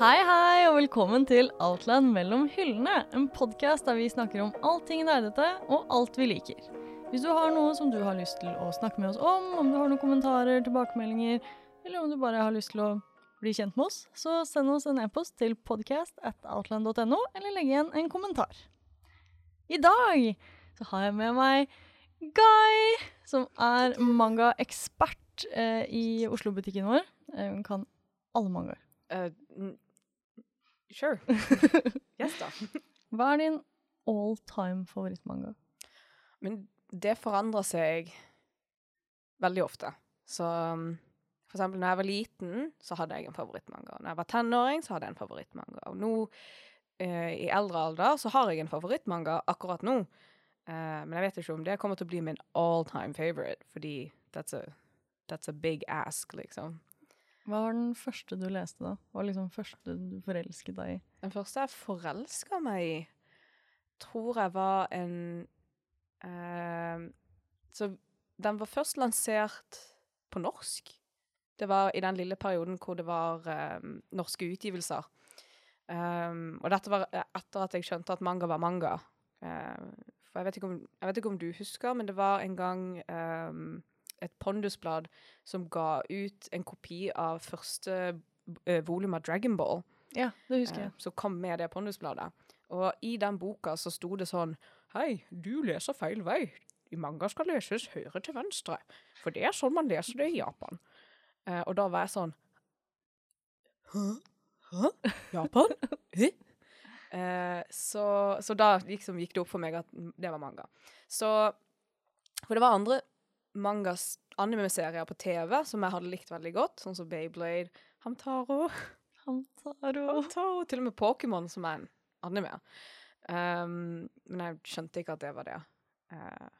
Hei, hei, og velkommen til Outland mellom hyllene. En podkast der vi snakker om allting nerdete og alt vi liker. Hvis du har noe som du har lyst til å snakke med oss om, om du har noen kommentarer, tilbakemeldinger, eller om du bare har lyst til å bli kjent med oss, så send oss en e-post til podcast at outland.no, eller legg igjen en kommentar. I dag så har jeg med meg Guy, som er mangaekspert eh, i Oslo-butikken vår. Eh, Hun kan alle mangaer. Uh, sure. yes, da. Hva er din all time favorittmanga? Men det forandrer seg veldig ofte. Så um, for eksempel når jeg var liten, så hadde jeg en favorittmanga. Når jeg var tenåring, så hadde jeg en favorittmanga. Og nå, eh, i eldre alder, så har jeg en favorittmanga akkurat nå. Eh, men jeg vet ikke om det kommer til å bli min all time favorite, fordi that's a, that's a big ask, liksom. Hva var den første du leste, da? Hva var liksom første du forelsket deg i? Den første jeg forelska meg i, tror jeg var en eh, Så den var først lansert på norsk. Det var i den lille perioden hvor det var eh, norske utgivelser. Um, og dette var etter at jeg skjønte at manga var manga. Uh, for jeg vet, om, jeg vet ikke om du husker, men det var en gang um, et pondusblad som ga ut en kopi av første uh, volum av Dragon Ball. Ja, det husker eh, jeg. som kom med det pondusbladet. Og i den boka så sto det sånn Hei, du leser feil vei. I manga skal leses høyre til venstre. For det er sånn man leser det i Japan. Eh, og da var jeg sånn Hæ? Hæ? Japan? Hæ? Eh, så, så da liksom gikk det opp for meg at det var manga. Så For det var andre mangas anime-serier på TV som jeg hadde likt veldig godt, sånn som Beyblade, Hamtaro Hamtaro. Hamtaro, til og med Pokémon som er en anime. Um, men jeg skjønte ikke at det var det. Uh,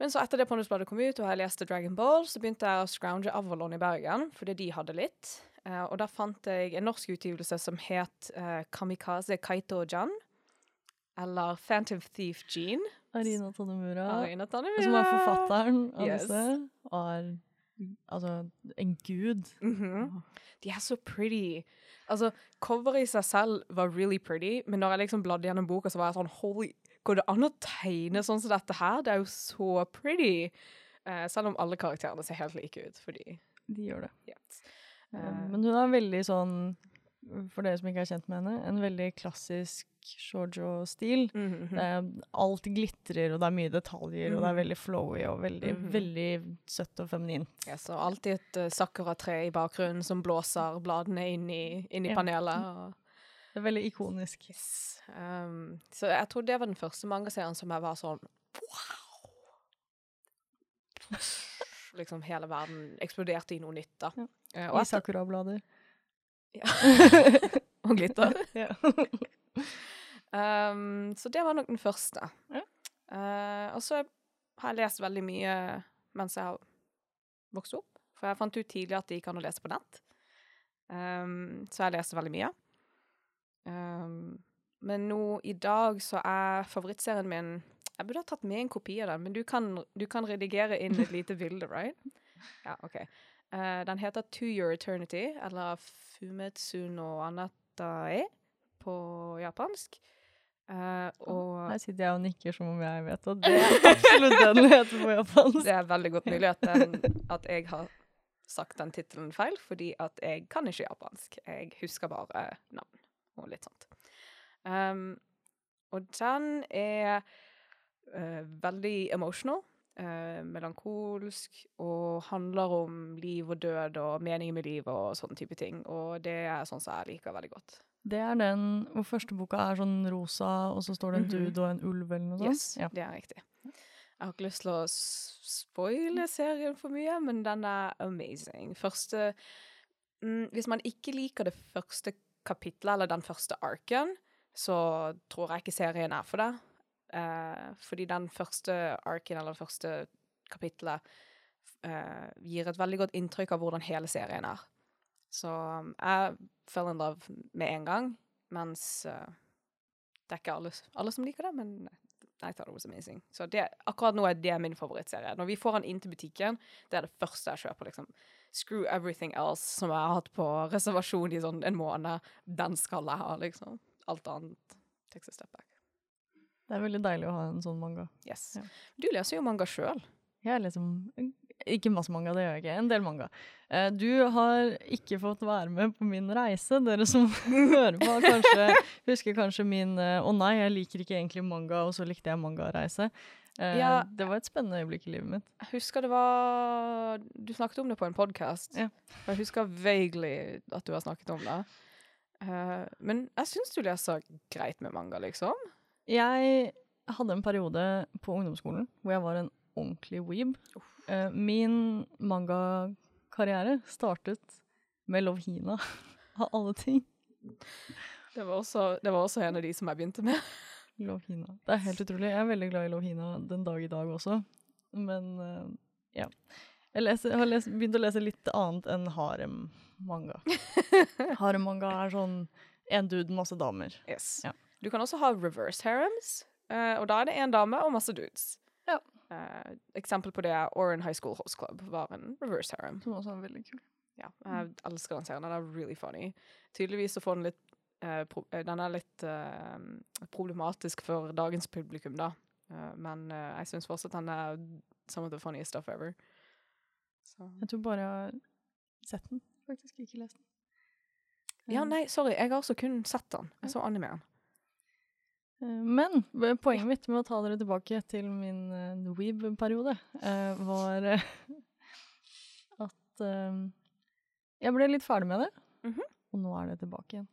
men så etter det Pondusbladet kom ut, og jeg leste Dragon Ball, så begynte jeg å scrounge Avalon i Bergen, fordi de hadde litt. Uh, og da fant jeg en norsk utgivelse som het uh, Kamikaze Kaito Jan. Eller Phantom Thief Jean. Arina Tanemura, Arina Tanemura. som er forfatteren av Yes. disse, er altså en gud. Mhm. De er så pretty. Altså, coveret i seg selv var really pretty, men når jeg liksom bladde gjennom boka, så var jeg sånn Holy, går det an å tegne sånn som dette her? Det er jo så pretty. Uh, selv om alle karakterene ser helt like ut, fordi De gjør det. yes. Eh, Men hun er veldig sånn, for dere som ikke er kjent med henne, en veldig klassisk shoujo-stil. Mm er- Alt glitrer, og det er mye detaljer, og det er Mhm. veldig flowy og veldig, Mhm. veldig søtt og feminint. Ja, så alltid et uh, sakura-tre i bakgrunnen som blåser bladene inn i, inn i Ja. panelet. Og, Det er veldig ikonisk. yes. um, så jeg tror det var den første mangaserien som jeg var sånn wow! Liksom hele verden eksploderte i noe nytt, da. Ja. Eh, I sakurablader. Ja. og glitter. Ja. Um, så det var nok den første. Ja. Uh, og så har jeg lest veldig mye mens jeg har vokst opp. For jeg fant ut tidlig at det gikk an å lese på nett. Um, så jeg leste veldig mye. Um, men nå i dag så er favorittserien min Jeg burde ha tatt med en kopi av den, men du kan, du kan redigere inn et lite bilde, right? Ja, OK. Eh, den heter To Your Eternity, eller Fumetsu no Anatae på japansk. Uh, og Her sitter jeg og nikker som om jeg vet, og det er absolutt den heter på japansk. det er veldig godt mulig at, den, at jeg har sagt den tittelen feil, fordi at jeg kan ikke japansk. Jeg husker bare navn og litt sånt. Um, og den er uh, veldig emotional, eh, melankolsk, og handler om liv og død og meningen med livet og sånne type ting. Og det er sånn som jeg liker veldig godt. Det er den hvor første boka er sånn rosa, og så står det en Mhm. dude og en ulv eller noe Yes, sånt. Ja. det er riktig. Jeg har ikke lyst til å spoile serien for mye, men den er amazing. Første mm, Hvis man ikke liker det første kapitlet, eller den første arken, så tror jeg ikke serien er for deg. Eh, fordi den første arken, eller det første kapitlet, eh, gir et veldig godt inntrykk av hvordan hele serien er. Så um, jeg fell in love med en gang, mens eh, det er ikke alle, alle som liker det, men I thought it was amazing. Så det, akkurat nå er det min favorittserie. Når vi får den inn til butikken, det er det første jeg kjøper. liksom. Screw everything else som jeg har hatt på reservasjon i sånn en måned. Den skal jeg ha, liksom. Alt annet takes a step back. Det er veldig deilig å ha en sånn manga. Yes. Ja. Du leser jo manga sjøl. Jeg er liksom Ikke masse manga, det gjør jeg ikke. En del manga. Eh, Du har ikke fått være med på min reise. Dere som hører på, kanskje, husker kanskje min eh, 'Å nei, jeg liker ikke egentlig manga', og så likte jeg mangareise. Eh, Ja. Det var et spennende øyeblikk i livet mitt. Jeg husker det var Du snakket om det på en podkast. Ja. Jeg husker vaguely at du har snakket om det. Men jeg syns du leser greit med manga, liksom. Jeg hadde en periode på ungdomsskolen hvor jeg var en ordentlig weeb. Uh, Min mangakarriere startet med Love Hina, av alle ting. Det var, også, det var også en av de som jeg begynte med. Love Hina. Det er helt utrolig. Jeg er veldig glad i Love Hina den dag i dag også. Men uh, ja. Jeg leser, har lest, begynt å lese litt annet enn harem-manga. Harem-manga er sånn en dude, masse damer. Yes. Ja. Du kan også ha reverse harems, eh, og da er det én dame og masse dudes. Ja. Uh, eksempel på det er Oran High School Host Club var en reverse harem. Som også er veldig kul. Ja, jeg elsker den serien. Den er really funny. Tydeligvis så får den litt uh, pro Den er litt uh, problematisk for dagens publikum, da. Men jeg syns fortsatt den er some of the funniest stuff ever. Så. Jeg tror bare jeg har sett den, faktisk. Ikke lest den. Ja, nei, sorry. Jeg har også kun sett den. Jeg så animeen. Eh, Men poenget mitt med å ta dere tilbake til min uh, weeb-periode, eh, var eh, at eh, jeg ble litt ferdig med det, Mhm. og nå er det tilbake igjen.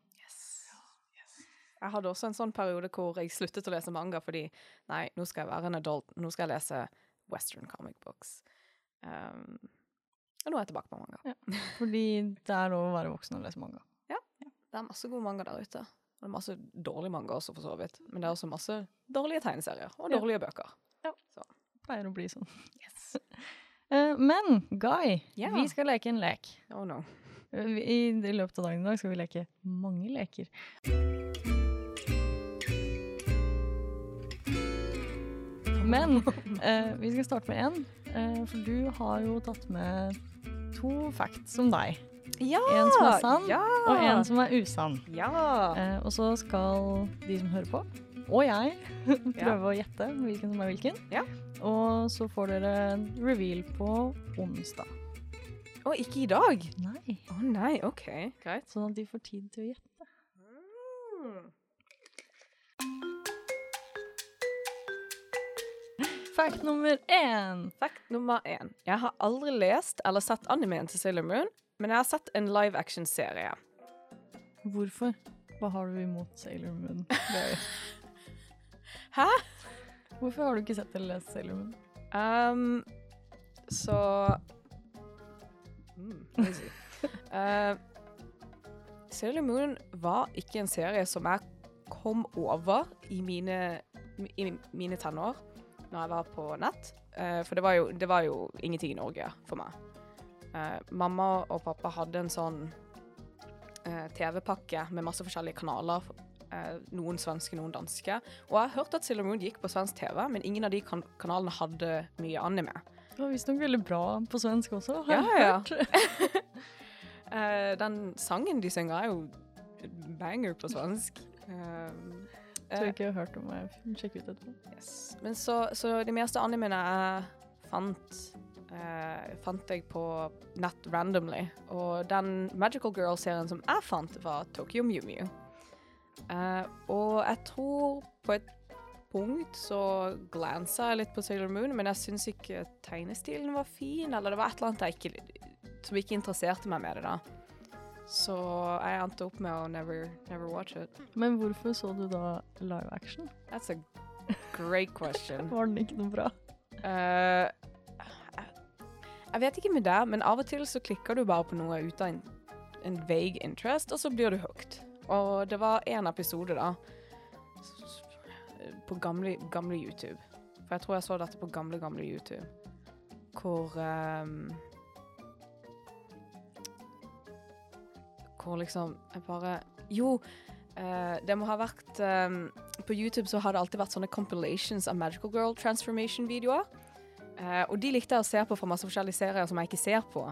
Jeg hadde også en sånn periode hvor jeg sluttet å lese manga fordi nei, nå skal jeg være en adult, nå skal jeg lese western comic books. Um, og nå er jeg tilbake på manga. Fordi det er lov å være voksen og lese manga. Ja. Det er masse god manga der ute. Og det er masse dårlig manga også, for så vidt. Men det er også masse dårlige tegneserier og Ja. dårlige bøker. Pleier å bli sånn. Eh, men Guy, yeah. vi skal leke en lek. Oh no. Eh, I, I løpet av dagen i dag skal vi leke mange leker. Men uh, vi skal starte med én, uh, for du har jo tatt med to facts om deg. Ja! En som er sann, ja! og en som er usann. Ja! Eh, og så skal de som hører på, og jeg, prøve å gjette hvilken som er hvilken. Ja. Og så får dere en reveal på onsdag. Å, ikke i dag? Nei. Å nei, OK. Greit. Sånn at de får tid til å gjette. Mm. Fact nummer én. Fact nummer én. Jeg har aldri lest eller sett animeen til Sailor Moon, men jeg har sett en live action-serie. Hvorfor? Hva har du imot Sailor Moon? Hæ? Hvorfor har du ikke sett eller lest Sailor Moon? Um, så mm. Eh, Sailor Moon var ikke en serie som jeg kom over i mine, i mine tenår når jeg var på nett. Uh, for det var, jo, det var jo ingenting i Norge for meg. Eh, mamma og pappa hadde en sånn eh, TV-pakke med masse forskjellige kanaler. eh, noen svenske, noen danske. Og jeg har hørt at Sailor Moon gikk på svensk TV, men ingen av de kan kanalene hadde mye anime. Det var visstnok veldig bra på svensk også, har Ja, jeg ja. hørt. Eh, den sangen de synger, er jo banger på svensk. Um, Tror ikke jeg har hørt om det. Jeg sjekke ut etterpå. yes. Men så, så de meste animene jeg fant, eh, fant jeg på nett randomly. Og den Magical Girl-serien som jeg fant, var Tokyo Mew Mew. Eh, og jeg tror på et punkt så glansa jeg litt på Sailor Moon, men jeg syns ikke tegnestilen var fin, eller det var et eller annet jeg ikke, som ikke interesserte meg med det da. Så jeg endte opp med å never, never watch it. Men hvorfor så du da live action? That's a great question. Var den ikke noe bra? Eh, jeg vet ikke med deg, men av og til så klikker du bare på noe ut av en, en vague interest, og så blir du hooked. Og det var én episode, da, på gamle, gamle YouTube. For jeg tror jeg så dette på gamle, gamle YouTube. Hvor um, Hvor liksom Jeg bare Jo, uh, det må ha vært um, på YouTube så har det alltid vært sånne compilations av Magical Girl transformation-videoer. Eh, og de likte jeg å se på fra masse forskjellige serier som jeg ikke ser på.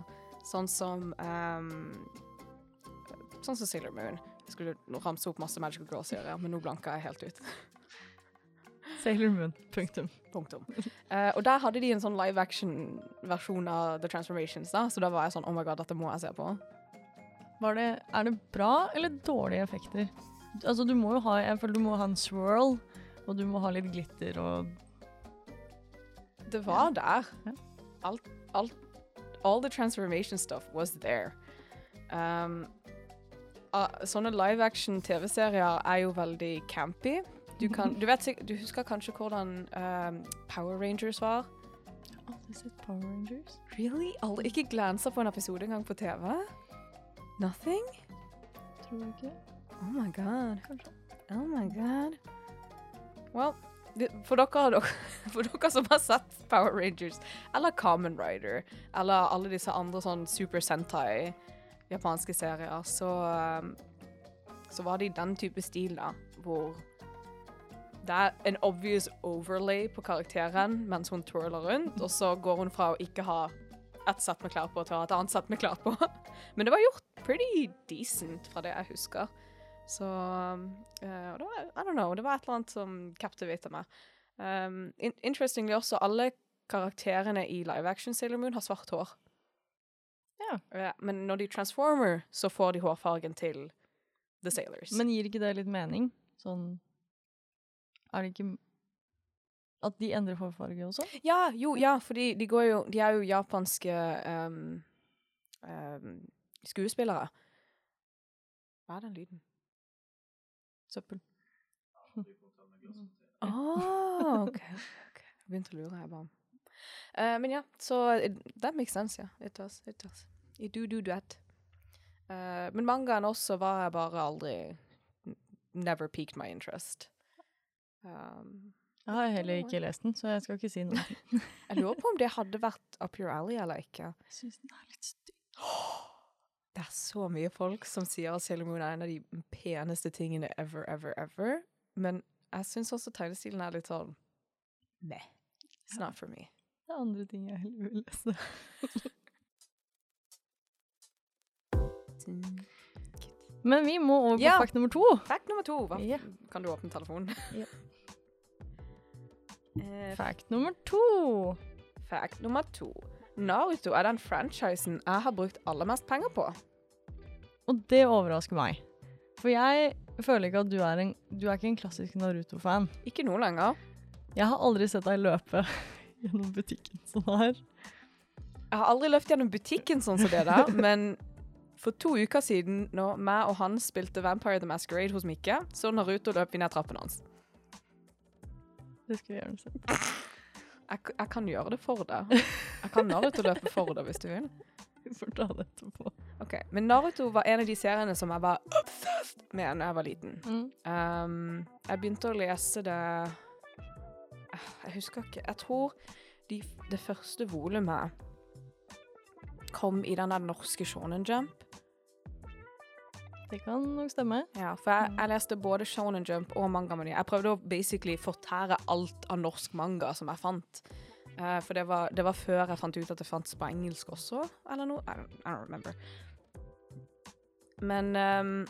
Sånn som um, Sånn som Sailor Moon. Jeg skulle ramse opp masse Magical Girl-serier, men nå blanka jeg helt ut. Sailor Moon. Punktum. Punktum. Eh, og der hadde de en sånn live action-versjon av The Transformations, da, så da var jeg sånn Oh my god, dette må jeg se på. Var det, er det bra eller dårlige effekter? Altså, du må jo ha Jeg føler du må ha en swirl, og du må ha litt glitter og Det var der. Alt, alt All the transformation stuff was there. Um, sånne live action TV-serier er jo veldig campy. Du, kan, du, vet, du husker kanskje hvordan um, Power Rangers var? Aldri sett Power Rangers. Really? Aldri ikke glansa på en episode engang på TV? Nothing? Tror du ikke? Oh my god. Kanskje. Oh my god. Well, for dere, for dere som har sett Power Rangers, eller Kamen Rider, eller alle disse andre sånn Super Sentai japanske serier, så, um, så var det i den type stil da, hvor det er en obvious overlay på karakteren mens hun twirler rundt, og så går hun fra å ikke ha et sett med klær på til å ha et annet sett med klær på. Men det var gjort pretty decent fra det jeg husker. Så uh, og det var, I don't know, det var et eller annet som captivated meg. Um, in interestingly også, alle karakterene i live action Sailor Moon har svart hår. Ja. ja. men når de transformer, så får de hårfargen til The Sailors. Men gir ikke det litt mening? Sånn Er det ikke At de endrer hårfarge også? ja, jo, ja, fordi de går jo De er jo japanske um, um, skuespillere. Hva er den lyden? Søppel. Ah, OK. okay. Jeg begynte å lure, jeg bare. Uh, men ja, så that makes sense, ja. It does. It does. I do do that. Uh, men mangaen også var jeg bare aldri Never piqued my interest. Um, Jeg har heller ikke lest den, så jeg skal ikke si noe. jeg lurer på om det hadde vært up your alley eller ikke. Jeg syns den er litt stygg. Det er så mye folk som sier at Sailor Moon er en av de peneste tingene ever, ever, ever. Men jeg syns også tegnestilen er litt sånn Meh. It's not for me. Det er andre ting jeg heller vil lese. Men vi må over på Ja. fakt nummer to. Fakt nummer to. Hva? Ja. Kan du åpne telefonen? Ja. Eh, Fact nummer to. fact nummer to. Naruto er den franchisen jeg har brukt aller mest penger på. Og det overrasker meg. For jeg føler ikke at du er en Du er ikke en klassisk Naruto-fan. Ikke nå lenger. Jeg har aldri sett deg løpe gjennom butikken sånn her. Jeg har aldri løpt gjennom butikken sånn som det der, men for to uker siden, når meg og han spilte Vampire the Masquerade hos Mikke, så Naruto løp vi ned trappen hans. Det skal vi gjerne se. Jeg, jeg kan gjøre det for deg. Jeg kan Naruto løpe for deg hvis du vil. Vi får ta det etterpå. Ok, Men Naruto var en av de seriene som jeg var obsessed med da jeg var liten. Mm. Um, jeg begynte å lese det Jeg husker ikke. Jeg tror de, det første volumet kom i den der norske Shonen Jump. Det kan nok stemme. Ja, for jeg, jeg leste både Shonen Jump og Mangamani Jeg prøvde å basically fortære alt av norsk manga som jeg fant. Uh, for det var, det var før jeg fant ut at det fantes på engelsk også, eller noe. I don't, I don't remember. Men um,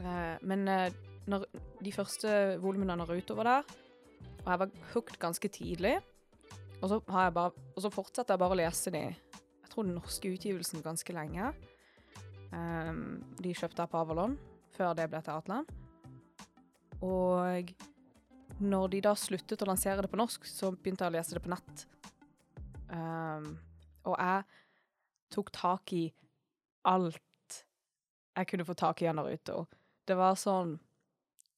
uh, Men uh, når de første volumene av Naruto var der, og jeg var hooked ganske tidlig, og så, har jeg bare, og så fortsatte jeg bare å lese de Jeg tror den norske utgivelsen ganske lenge. Ehm, de kjøpte på Avalon før det ble til Atlan. Og når de da sluttet å lansere det på norsk, så begynte jeg å lese det på nett. Um, og jeg tok tak i alt jeg kunne få tak i av Naruto. Det var sånn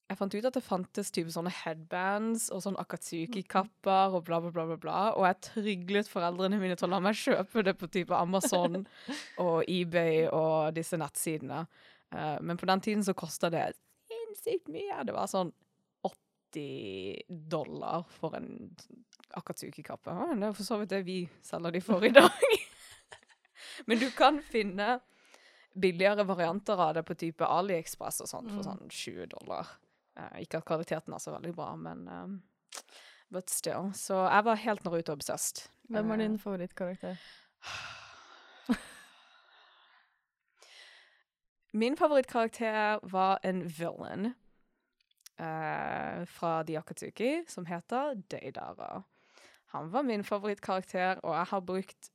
Jeg fant ut at det fantes type sånne headbands og sånn Akatsuki-kapper og bla, bla, bla, bla, bla. Og jeg tryglet foreldrene mine til å la meg kjøpe det på type Amazon og eBay og disse nettsidene. Uh, men på den tiden så kosta det sinnssykt mye. Det var sånn 80 dollar for en Akatsuki-kappe. Uh, Det er for så vidt det vi selger de for i dag. Men du kan finne billigere varianter av det på type AliExpress og sånt for Mm. sånn 20 dollar. Eh, ikke at kvaliteten er så veldig bra, men um, But still. Så jeg var helt Naruto-obsessed. Hvem er Eh, din favorittkarakter? Min favorittkarakter var en villain uh, fra Akatsuki, som heter Deidara. Han var min favorittkarakter, og jeg har brukt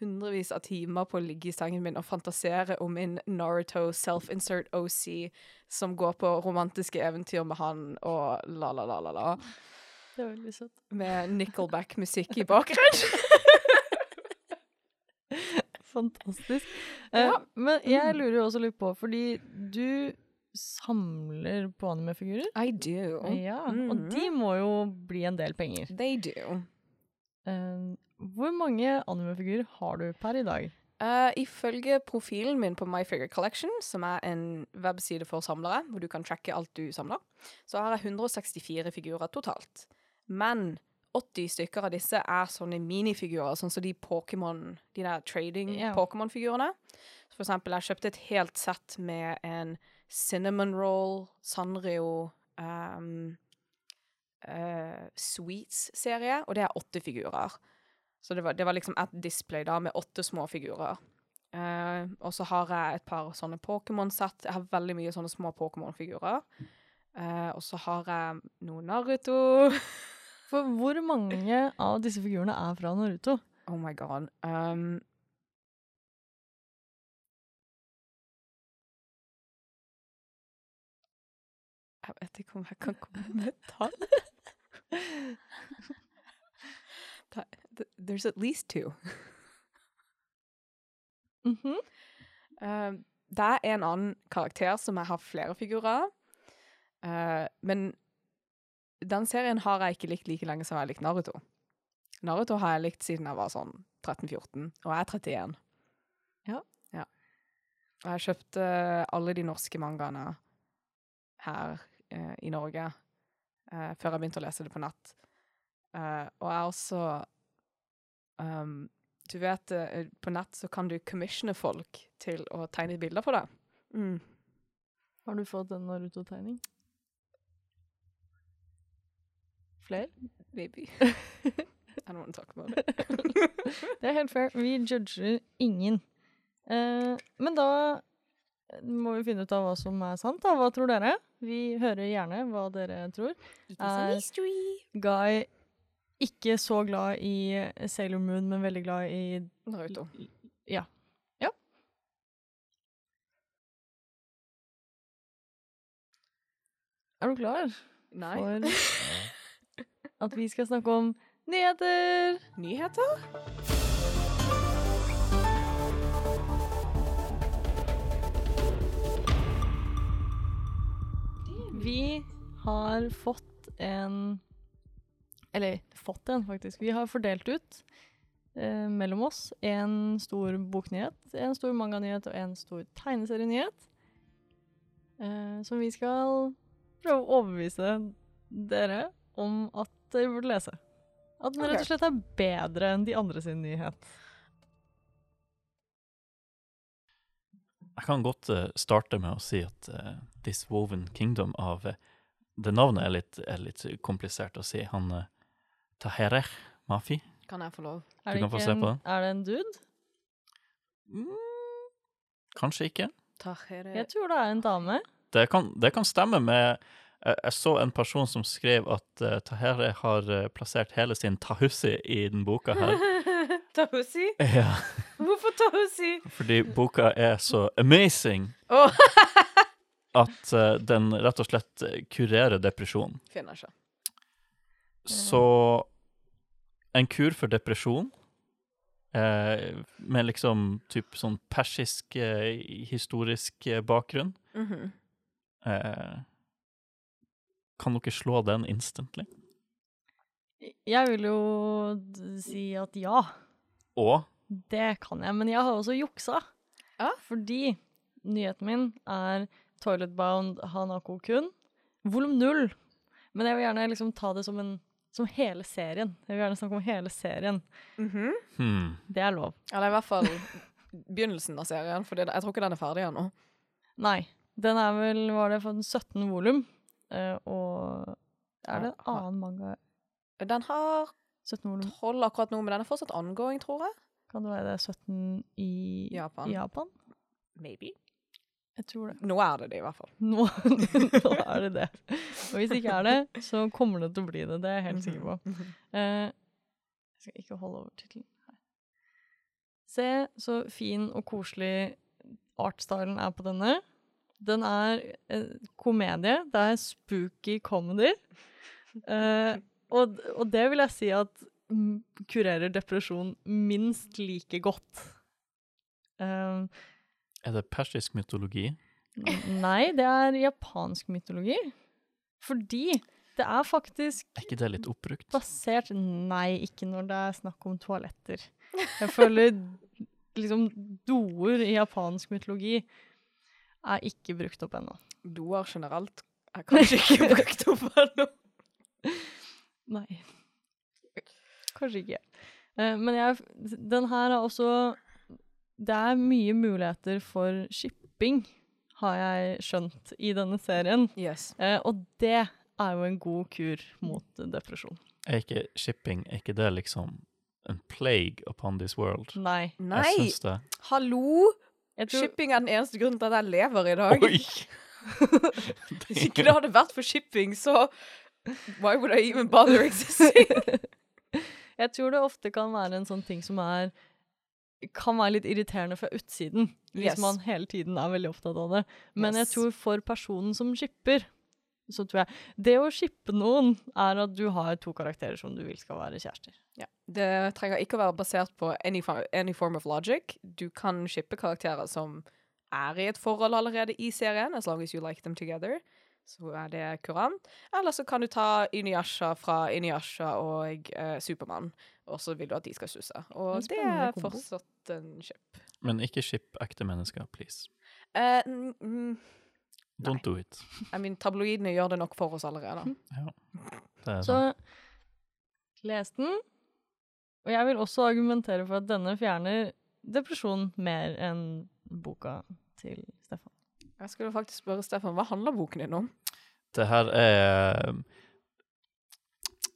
hundrevis av timer på å ligge i sengen min og fantasere om min Naruto self-insert OC som går på romantiske eventyr med han og la, la, la, la, la. Det er veldig søtt. Med Nickelback-musikk i bakgrunnen. Fantastisk. Ja. Uh, men jeg lurer jo også litt på, fordi du samler på animefigurer. I do. Ja, og Mhm. de må jo bli en del penger. They do. Eh, hvor mange animefigurer har du per i dag? Uh, ifølge profilen min på My Figure Collection, som er en webside for samlere, hvor du kan tracke alt du samler, så har jeg 164 figurer totalt. Men 80 stykker av disse er sånne minifigurer, sånn som de Pokémon, de der trading yeah. Pokémon-figurene. For eksempel, jeg kjøpte et helt sett med en Cinnamon Roll, Sanrio, um, uh, Sweets-serie, og det er åtte figurer. Så det var, det var liksom et display da, med åtte små figurer. Uh, og så har jeg et par sånne Pokémon-sett. Jeg har veldig mye sånne små Pokémon-figurer. Uh, og så har jeg noe Naruto. For hvor mange av disse figurene er fra Naruto? Oh my god. Um, jeg vet ikke om jeg kan komme med et tall. Th- There's at least two. mm -hmm. uh, det er en annen karakter som jeg har flere figurer av. Uh, men den serien har jeg ikke likt like lenge som jeg har likt Naruto. Naruto har jeg likt siden jeg var sånn 13-14, og jeg er 31. Ja. ja. Og jeg kjøpte alle de norske mangaene her uh, i Norge eh, før jeg begynte å lese det på nett. Uh, og jeg er også um, Du vet, eh, på nett så kan du commissione folk til å tegne bilder for deg. Mm. Har du fått en Naruto-tegning? Flere? Maybe. I don't want to talk about it. Det er helt fair. Vi judger ingen. Eh, men da må vi finne ut av hva som er sant. da. Hva tror dere? Vi hører gjerne hva dere tror. It is a mystery. Guy ikke så glad i Sailor Moon, men veldig glad i Naruto. Ja. Ja. Er du klar Nei. for at vi skal snakke om nyheter? Nyheter? Vi har fått en Eller fått en, faktisk. Vi har fordelt ut eh, mellom oss en stor boknyhet, en stor manganyhet og en stor tegneserienyhet. Eh, som vi skal prøve å overbevise dere om at dere burde lese. At den rett og slett er bedre enn de andre sin nyhet. Jeg kan godt eh, starte med å si at uh, This Woven Kingdom av uh, Det navnet er litt, er litt komplisert å si. Han uh, Tahereh Mafi. Kan jeg få lov? Er Du det, kan få ikke se en, på den. er det en dude? Mm, kanskje ikke. Tahere. Jeg tror det er en dame. Det kan, det kan stemme med jeg, Jeg så en person som skrev at uh, Tahereh har eh, plassert hele sin tahussi i den boka her. Tahusi? ja, Hvorfor Tahusi? fordi boka er så amazing Åh, at eh, den rett og slett eh, kurerer depresjon. Finner ikke. Så en kur for depresjon eh, med liksom typ sånn persisk eh, historisk eh, bakgrunn. Mhm. Eh, kan dere slå den instantly? Jeg vil jo si at ja, Og det kan jeg. Men jeg har også juksa. Ja? Fordi nyheten min er Toiletbound Hanako Kun, volum null. Men jeg vil gjerne liksom ta det som, en, som hele serien. Jeg vil gjerne snakke om hele serien. Mm hmm, Det er lov. Eller i hvert fall begynnelsen av serien, for jeg tror ikke den er ferdig ennå. Nei. Den er vel, var det for den 17 volum, eh, og er det en annen manga? Den har 17 12 akkurat nå, men den er fortsatt ongoing, tror jeg. kan det være det 17 i Japan. Japan? Maybe. Jeg tror det. Nå er det det, i hvert fall. Nå, nå er det det. Og hvis det ikke er det, så kommer det til å bli det. Det er jeg helt sikker på. Eh, jeg skal ikke holde over tittelen. Se så fin og koselig artstylen er på denne. Den er eh, komedie. Det er spooky comedy. Uh, og, og det vil jeg si at kurerer depresjon minst like godt. Eh, Er det persisk mytologi? nei, det er japansk mytologi. Fordi det er faktisk Er ikke det litt oppbrukt? basert Nei, ikke når det er snakk om toaletter. Jeg føler liksom doer i japansk mytologi er ikke brukt opp ennå. Doer generelt er kanskje ikke brukt opp ennå. Nei. Kanskje ikke. Eh, men jeg Den her er også Det er mye muligheter for shipping, har jeg skjønt, i denne serien. Yes. Eh, og det er jo en god kur mot depresjon. Er ikke shipping Er ikke det liksom en plague upon this world? Nei. Jeg Nei, syns det. hallo! Jeg tror, Shipping er den eneste grunnen til at jeg lever i dag. Oi! Hvis ikke det hadde vært for shipping, så Why would I even bother existing? jeg tror det ofte kan være en sånn ting som er kan være litt irriterende fra utsiden, hvis Yes. man hele tiden er veldig opptatt av det. Men jeg tror for personen som shipper, så tror jeg Det å shippe noen er at du har to karakterer som du vil skal være kjærester. Ja. Det trenger ikke å være basert på any, any form of logic. Du kan shippe karakterer som er i et forhold allerede i serien, as long as you like them together. Så er det kurant. Eller så kan du ta Inuyasha fra Inuyasha og eh, Supermann, og så vil du at de skal susse. Og det er fortsatt en ship. Men ikke ship ekte mennesker, please. Eh, mm, mm, Don't do it. I mean, tabloidene gjør det nok for oss allerede. Ja. Det er Så les den. Og jeg vil også argumentere for at denne fjerner depresjon mer enn boka til. Jeg skulle faktisk spørre Stefan, hva handler boken din om? Det her er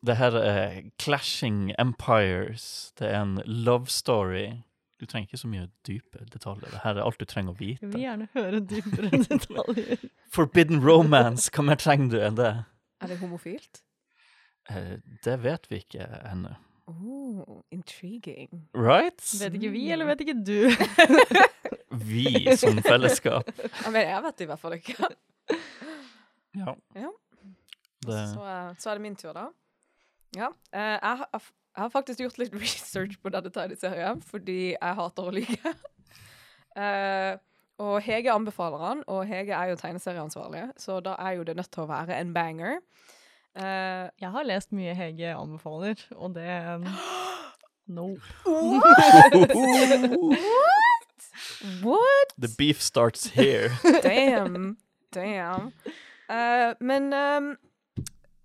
Det her er Clashing Empires. Det er en love story. Du trenger ikke så mye dype detaljer. Det her er alt du trenger å vite. Jeg vil gjerne høre dypere detaljer. Forbidden romance, hva mer trenger du enn det? Er det homofilt? Eh, det vet vi ikke ennå. Oh, intriguing. Right? Vet ikke vi, eller vet ikke du? Vi som fellesskap. Ja, men jeg vet det i hvert fall ikke. Ja. Ja. Det, Så, eh, så er det min tur, da. Ja. eh, jeg, har, jeg har faktisk gjort litt research på denne tegneserien, fordi jeg hater å lyve. Uh, og Hege anbefaler han, og Hege er jo tegneserieansvarlig, så da er jo det nødt til å være en banger. Uh, Jeg har lest mye Hege anbefaler, og det No. what? The beef starts here. Damn. Damn. Uh, men um,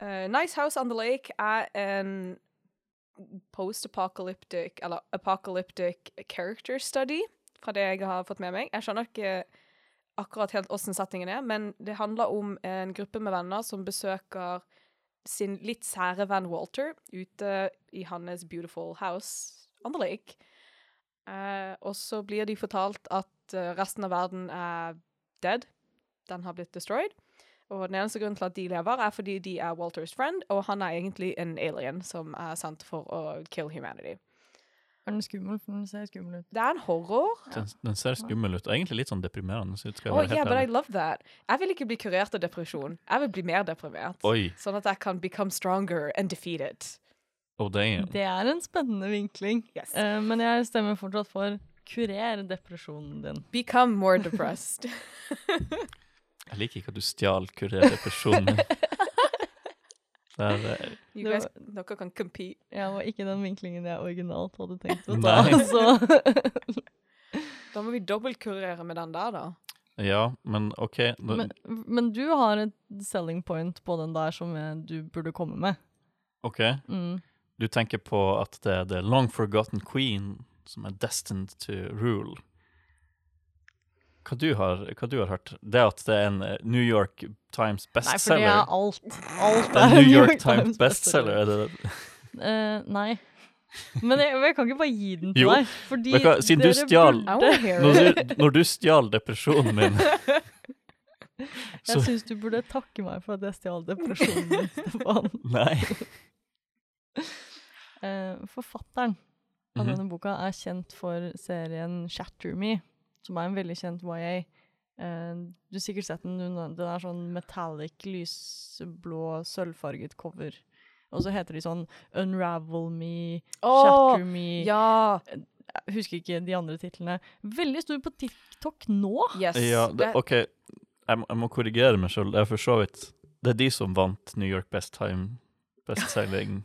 uh, Nice House on the Lake er en post-apocalyptic, eller apocalyptic character study, fra det jeg har fått med meg. Jeg skjønner ikke akkurat helt åssen settingen er, men det handler om en gruppe med venner som besøker sin litt sære venn Walter ute i hans beautiful house on the lake. Eh, og så blir de fortalt at eh, resten av verden er dead. Den har blitt destroyed. Og den eneste grunnen til at de lever, er fordi de er Walters friend, og han er egentlig en alien som er sendt for å kill humanity. Er den skummel? For den ser skummel ut. Det er en horror. Den, den ser skummel ut, og egentlig litt sånn deprimerende ut. Skal jeg Oh være yeah, but I love that. Jeg vil ikke bli kurert av depresjon. Jeg vil bli mer deprimert. Oi, Sånn at jeg kan become stronger and defeat it. Oh damn. Det er en spennende vinkling, Yes. Uh, men jeg stemmer fortsatt for kurer depresjonen din. Become more depressed. Jeg liker ikke at du stjal kurerte depresjonen Det er, eh, You Det guys, var- dere kan compete. Ja, og ikke den vinklingen jeg originalt hadde tenkt å ta. Så. Da må vi dobbeltkurere med den der, da. ja, men OK. Men, men du har et selling point på den der som du burde komme med. OK. Mm. Du tenker på at det er the long forgotten queen som er destined to rule. hva du har, hva du har hørt? Det at det er en eh, New York Times Nei, for det er alt. Alt Det er en New York Times bestselger, er det det? Uh, nei. Men jeg, jeg kan ikke bare gi den til Jo. deg. Fordi hva, siden du stjal- burde- Når du, når du stjal depresjonen min Jeg syns du burde takke meg for at jeg stjal depresjonen min, Stefan. Nei. Eh, forfatteren av Mhm. denne boka er kjent for serien Shatter Me, som er en veldig kjent YA. Eh, du har sikkert sett den. Den er sånn metallic, lysblå, sølvfarget cover. Og så heter de sånn Unravel Me, Åh, Shatter Me ja! Jeg husker ikke de andre titlene. Veldig stor på TikTok nå. Yes. Ja, det, OK, jeg må, jeg må korrigere meg sjøl. Det er for så vidt Det er de som vant New York Best Time Bestselging.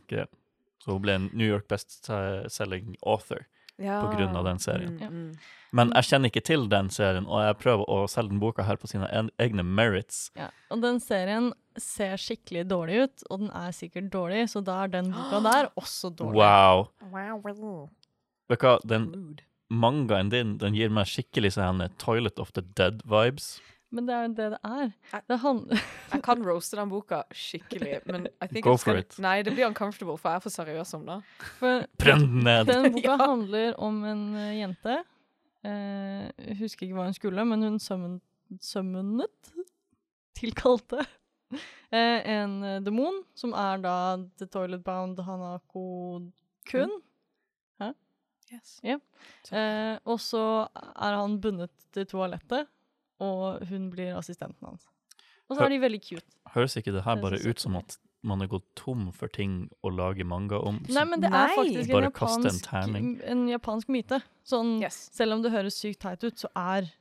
Så hun ble en New York Best-selling author. ja. på grunn av den serien. Mm, mm. Men jeg kjenner ikke til den serien, og jeg prøver å selge den boka her på sine egne merits. Ja. Og den serien ser skikkelig dårlig ut, og den er sikkert dårlig, så da er den boka der også dårlig. Wow. Wow, wow. Vet du hva, den mangaen din den gir meg skikkelig sånn Toilet of the Dead-vibes. Men det er jo det det er. Jeg- Det han Jeg kan roaste den boka skikkelig, men I think Go for it. Nei, det blir uncomfortable, for jeg er for seriøs om det. for Brenn den ned! Den boka Ja. handler om en uh, jente. Eh, jeg husker ikke hva hun skulle, men hun summon, summonet Tilkalte uh, en demon, som er da The Toilet Bound Hanako-kun. Yes. Eh, og så er han bundet til toalettet, og hun blir assistenten hans. Og så er de veldig cute. Høres ikke det her bare ut som at man har gått tom for ting å lage manga om? Nei, men det er faktisk en japansk, en japansk, en japansk myte. Sånn, Yes. Selv om det høres sykt teit ut, så er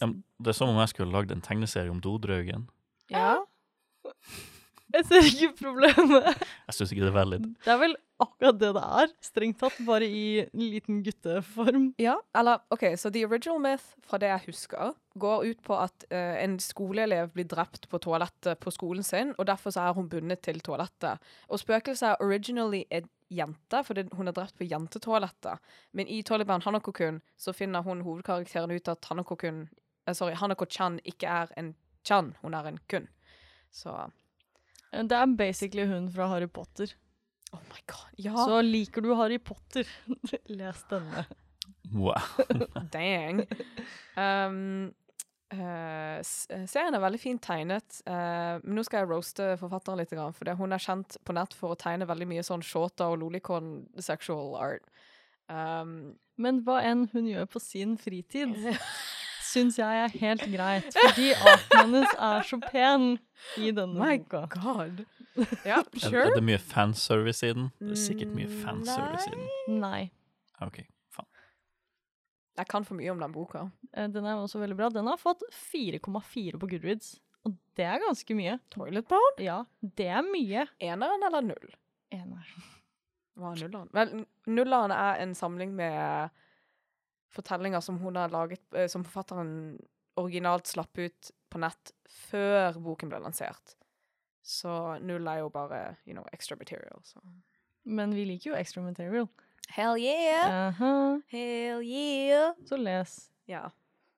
Ja, det er som om jeg skulle lagd en tegneserie om Dodraugen. Ja. Jeg ser ikke problemet. Jeg syns ikke det er valid. Det er vel akkurat det det er. Strengt tatt, bare i en liten gutteform. Ja, eller OK, så the original myth, fra det jeg husker, går ut på at uh, en skoleelev blir drept på toalettet på skolen sin, og derfor så er hun bundet til toalettet. Og spøkelset er originally en jente, fordi hun er drept på jentetoalettet. Men i Taliban Hanako-kun så finner hun hovedkarakteren ut at Hanako-kun eh, Sorry, Hanako-chan ikke er en chan, hun er en kun. Så Det er basically hun fra Harry Potter. Oh my god. Ja, Så liker du Harry Potter, les denne. Wow. dang. Um, uh, serien er veldig fint tegnet, Uh, men nå skal jeg roaste forfatteren litt, for hun er kjent på nett for å tegne veldig mye sånn shota og lolicon sexual art. Um, Men hva enn hun gjør på sin fritid, syns jeg er helt greit. Fordi arten hennes er så pen i denne my boka. god. Ja, sure. er det mye fanservice i den? Det er sikkert mye Mm, fanservice i den. Nei. OK, faen. Jeg kan for mye om den boka. Eh, Den er også veldig bra. Den har fått 4,4 på Goodreads. Og det er ganske mye. Toilet Bound? Ja, det er mye. Eneren eller null? Ener. Hva er nulleren? Vel, nulleren er en samling med fortellinger som hun har laget, eh, som forfatteren originalt slapp ut på nett før boken ble lansert. Så null er jo bare, you know, extra material. Så. Men vi liker jo extra material. Hell yeah! Aha. Hell yeah! Så les Ja.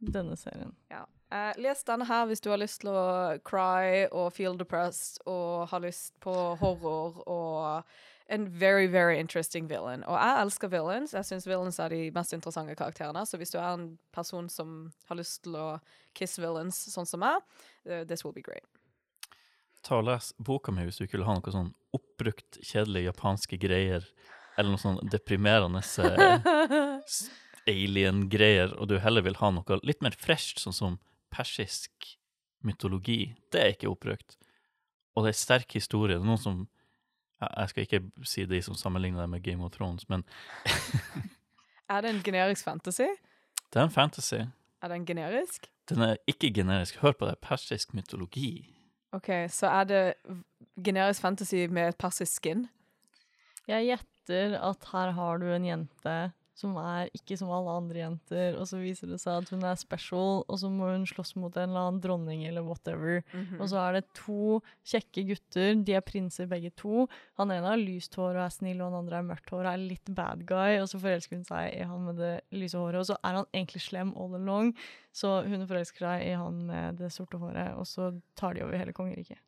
denne serien. ja. Uh, les denne her hvis du har lyst til å cry og feel depressed og har lyst på horror og en very, very interesting villain. Og jeg elsker villains. Jeg syns villains er de mest interessante karakterene. Så hvis du er en person som har lyst til å kiss villains sånn som meg, uh, this will be great. Ta og lese boka mi hvis du ikke vil ha noe sånn oppbrukt, kjedelige japanske greier, eller noe sånn deprimerende eh, alien-greier, og du heller vil ha noe litt mer fresht, sånn som persisk mytologi. Det er ikke oppbrukt. Og det er sterk historie. Det er noen som Jeg skal ikke si de som sammenligner det med Game of Thrones, men Er det en generisk fantasy? det er en fantasy. Er den generisk? Den er ikke generisk. Hør på det. Persisk mytologi. OK, så er det generisk fantasy med et persisk skin? Jeg gjetter at her har du en jente som er ikke som alle andre jenter, og så viser det seg at hun er special, og så må hun slåss mot en eller annen dronning eller whatever. Mhm. Og så er det to kjekke gutter, de er prinser begge to. Han ene har lyst hår og er snill, og han andre er mørkt hår og er litt bad guy, og så forelsker hun seg i han med det lyse håret, og så er han egentlig slem all along, så hun forelsker seg i han med det sorte håret, og så tar de over hele kongeriket.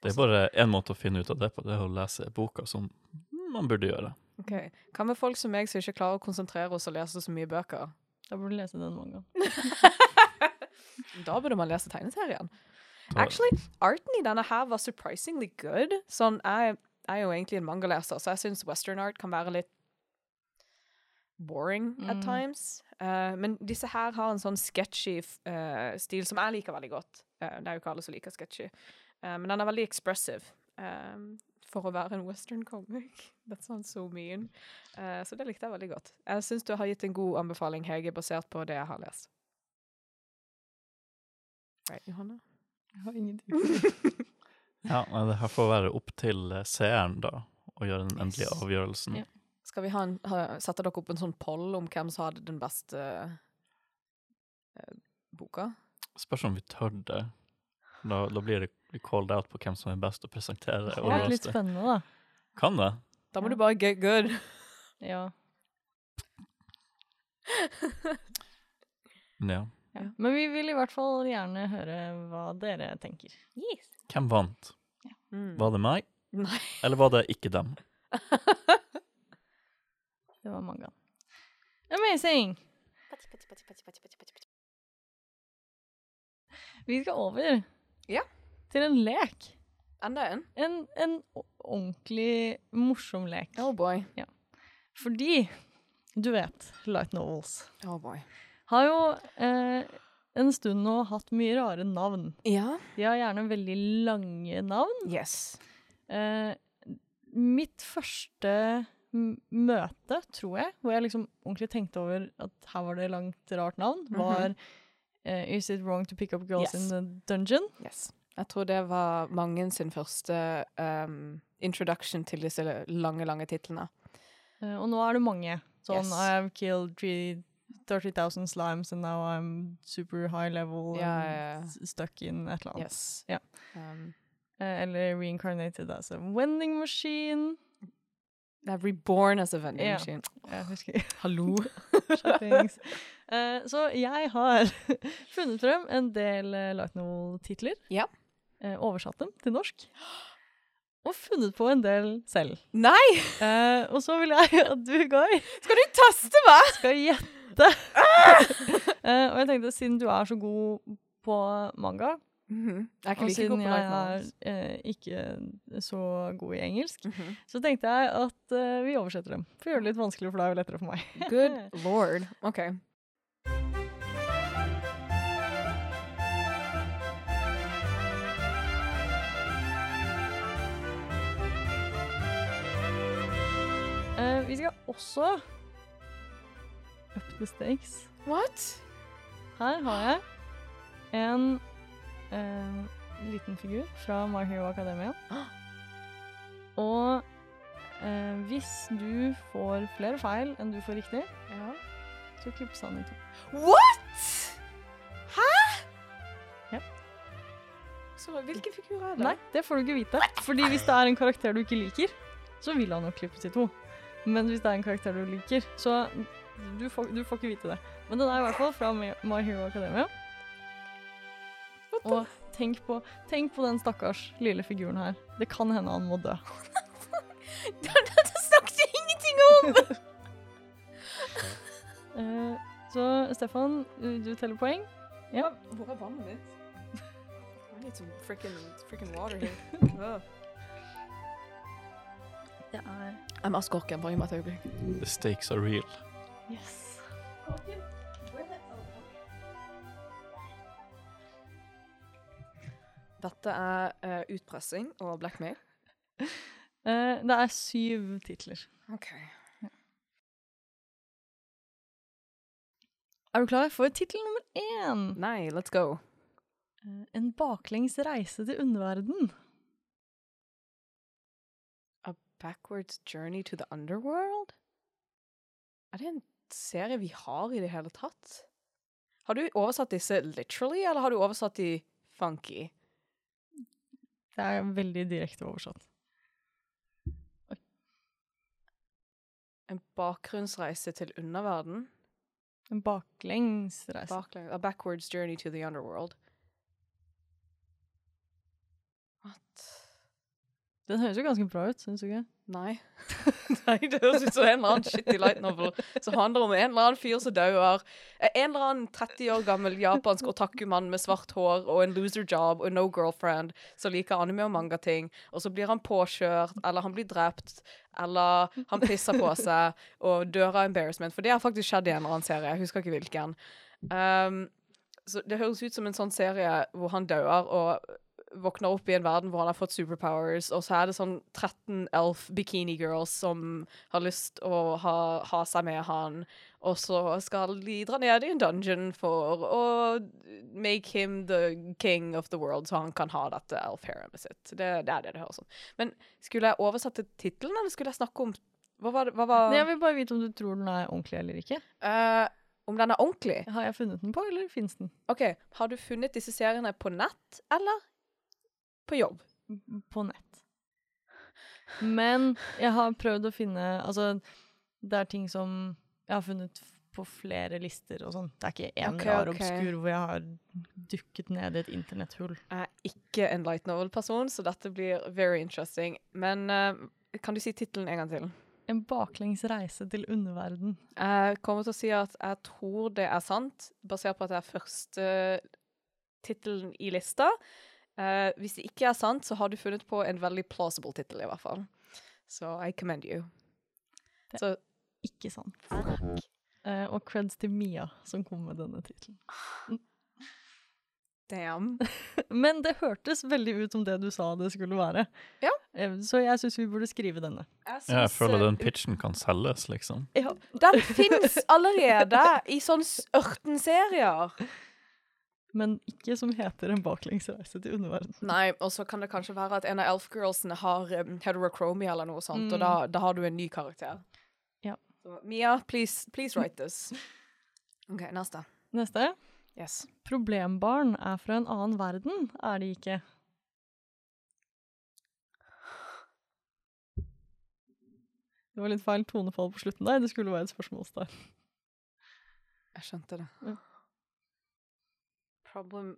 Det er bare én måte å finne ut av det på, det er å lese boka, som man burde gjøre. Ok. Hva med folk som meg som ikke klarer å konsentrere oss og lese så mye bøker? Da burde du lese den mangaen. Da burde man lese tegneserien. Actually, arten i denne her var surprisingly good. Sånn, jeg, jeg er jo egentlig en mangaleser, så jeg syns western art kan være litt boring at Mm. times. Uh, men disse her har en sånn sketchy uh, stil som jeg liker veldig godt. Uh, det er jo ikke alle som liker sketchy. Eh, men den er veldig expressive. eh, for å være en western comic. That sounds so mean. Uh, så det likte jeg veldig godt. Jeg syns du har gitt en god anbefaling, Hege, basert på det jeg har lest. Right, Johanna? Jeg har ingenting. Ja, men det her får være opp til eh, seeren, da, å gjøre den endelige Yes. avgjørelsen. Ja. Skal vi ha en, ha, sette dere opp en sånn poll om hvem som hadde den beste uh, boka? Spørs om vi tør det. Da, da blir det blir called out på hvem som er best å presentere. Det er litt spennende, da. Kan det? Da må Ja. du bare get good. Ja. Ja. ja. Men vi vil i hvert fall gjerne høre hva dere tenker. Hvem vant? Mm. Var det meg, Nei. eller var det ikke dem? Det var mangaen. Amazing! Vi skal over Ja. Til en lek. Enda en? En, en ordentlig morsom lek. Oh boy. Fordi, du vet, light novels Oh boy. har jo eh, en stund nå hatt mye rare navn. Ja. De har gjerne veldig lange navn. Yes. Eh, mitt første møte, tror jeg, hvor jeg liksom ordentlig tenkte over at her var det langt, rart navn, Mhm. var eh, Is it wrong to pick up girls Yes. in the dungeon? Yes. Jeg tror det var mange sin første um, introduction til disse lange, lange titlene. Uh, og nå er det mange. Sånn Yes. I have killed 30,000 slimes and now I'm super high level Ja, ja. s- stuck in et eller annet. Yes. Ja. Um, uh, eller reincarnated as a vending machine. det er reborn as a vending Ja. machine. Jeg husker Hallo. Eh, så jeg har funnet frem en del uh, light novel-titler. Ja. Eh, oversatt dem til norsk. Og funnet på en del selv. Nei! Eh, og så vil jeg at du, Guy, Skal du teste meg?! skal gjette. Eh, og jeg tenkte, siden du er så god på manga, mm -hmm. er og like siden jeg er eh, ikke så god i engelsk, Mhm. så tenkte jeg at eh, vi oversetter dem. For å gjøre det litt vanskeligere for deg og lettere for meg. Good lord. OK. Eh, vi skal også up the stakes. What? Her har jeg en uh, liten figur fra My Hero Academia. Og uh, hvis du får flere feil enn du får riktig, Ja. så klippes han i to. What?! Hæ?! Ja. Så hvilken figur er det? Nei, det får du ikke vite. Fordi hvis det er en karakter du ikke liker, så vil han nok klippes i to. Men hvis det er en karakter du liker, så du får, du får ikke vite det. Men den er i hvert fall fra My Hero Academia. Og tenk på, tenk på den stakkars lille figuren her. Det kan hende han må dø. Dette snakket jeg ingenting om! Eh, så Stefan, du, du teller poeng. Ja. Hvor er vannet mitt? I need some frickin', frickin water here. Ugh. Det er Jeg må ha skorken, bare gi meg et øyeblikk. The stakes are real. Yes. Dette er uh, utpressing og blackmail. Uh, det er syv titler. Ok. Er du klar for tittel nummer én? Nei, let's go. Uh, en baklengs reise til underverden. Backwards journey to the underworld? Er det en serie vi har i det hele tatt? Har du oversatt disse literally, eller har du oversatt de funky? Det er veldig direkte oversatt. En bakgrunnsreise til underverden? En baklengsreise. Baklengs, a backwards journey to the underworld. Den høres jo ganske bra ut, syns du ikke? Nei. Nei, det høres ut som en eller annen shitty light novel som handler om en eller annen fyr som dauer. En eller annen 30 år gammel japansk otaku-mann med svart hår og en loser job og no girlfriend som liker anime og manga-ting, og så blir han påkjørt, eller han blir drept, eller han pisser på seg og dør av embarrassment. For det har faktisk skjedd i en eller annen serie, jeg husker ikke hvilken. Um, så det høres ut som en sånn serie hvor han dauer og våkner opp i en verden hvor han har fått superpowers, og så er det sånn 13 elf bikini girls som har lyst å ha, ha seg med han, og så skal de dra ned i en dungeon for å make him the king of the world, så han kan ha dette elf-haremet sitt. Det, det er det det høres ut. Men skulle jeg oversatt til tittelen, eller skulle jeg snakke om Hva var? Hva var, Jeg vil bare vite om du tror den er ordentlig eller ikke. Uh, om den er ordentlig? Har jeg funnet den på, eller fins den? OK, har du funnet disse seriene på nett, eller på jobb? På nett. Men jeg har prøvd å finne Altså, det er ting som jeg har funnet på flere lister og sånn. Det er ikke én okay, rar okay. obskur hvor jeg har dukket ned i et internetthull. Jeg er ikke en light novel-person, så dette blir very interesting. Men uh, kan du si tittelen en gang til? En baklengs reise til underverden. Jeg kommer til å si at jeg tror det er sant, basert på at det er første tittelen i lista. Eh, hvis det ikke er sant, så har du funnet på en veldig plausible tittel, i hvert fall. Så I commend you. Det- Så Ikke sant. Uh, og creds til Mia, som kom med denne tittelen. damn. Men det hørtes veldig ut som det du sa det skulle være. Ja. Eh, Så jeg syns vi burde skrive denne. Jeg, Ja, jeg føler den pitchen kan selges, liksom. Ja. Den fins allerede i sånn s- ørtenserier. Men ikke som heter En baklengsreise til underverden. Nei, og så kan det kanskje være at en av elf-girlsene har um, heterochromia eller noe sånt, Mm. og da, da har du en ny karakter. Ja. Så, Mia, please, please write this. OK, neste. Neste. Yes. Problembarn er fra en annen verden, er de ikke? Det var litt feil tonefall på slutten der. Det skulle være et spørsmålstegn. Jeg skjønte det. Ja. Problem,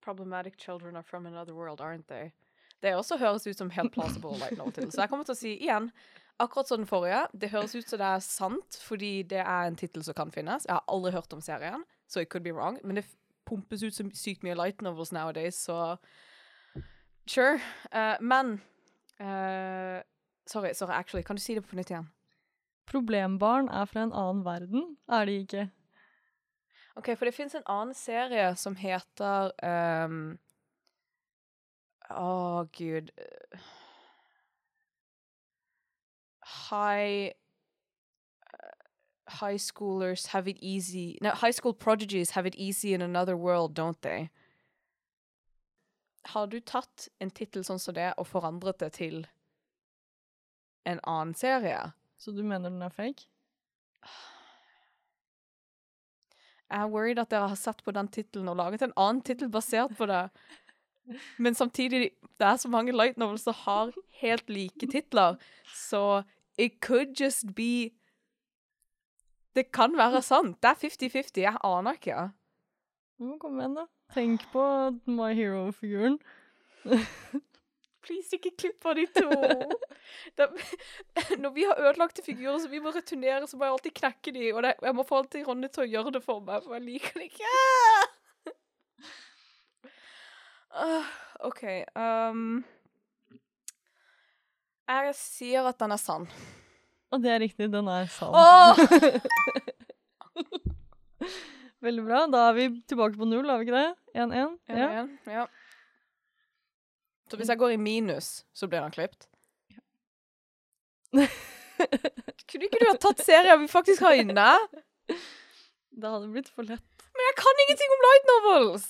problematic children are from another world, aren't they? Det også høres ut som helt plausible light novel. Så jeg kommer til å si igjen, akkurat som den forrige, det høres ut som det er sant, fordi det er en tittel som kan finnes. Jeg har aldri hørt om serien, så it could be wrong, men det pumpes ut så sykt mye light novels nowadays, så sure. Uh, men uh, Sorry, sorry, actually, kan du si det på nytt igjen? Problembarn er fra en annen verden, er de ikke? Ok, for det finnes en annen serie som heter um Å, gud eh, High eh, High schoolers have it easy No, high school prodigies have it easy in another world, don't they? Har du tatt en tittel sånn som det og forandret det til en annen serie? Så du mener den er fake? Jeg er worried at dere har sett på den tittelen og laget en annen tittel basert på det. Men samtidig, det er så mange light novels som har helt like titler, så it could just be Det kan være sant. Det er 50-50. Jeg aner ikke. Kom igjen, da. Tenk på My Hero-figuren. Please, ikke klipp av de to. Da, når vi har ødelagte figurer som vi må returnere, så må jeg alltid knekke de, og det, jeg må få alltid Ronny til å gjøre det for meg, for jeg liker det ikke. Uh, OK. Um, jeg sier at den er sann. Og det er riktig, den er sann. Oh! Veldig bra. Da er vi tilbake på null, er vi ikke det? 1-1? En, Ja. ja. Så hvis jeg går i minus, så blir han klippet? Kunne ikke du ha tatt serier vi faktisk har inne? Det hadde blitt for lett. Men jeg kan ingenting om light novels!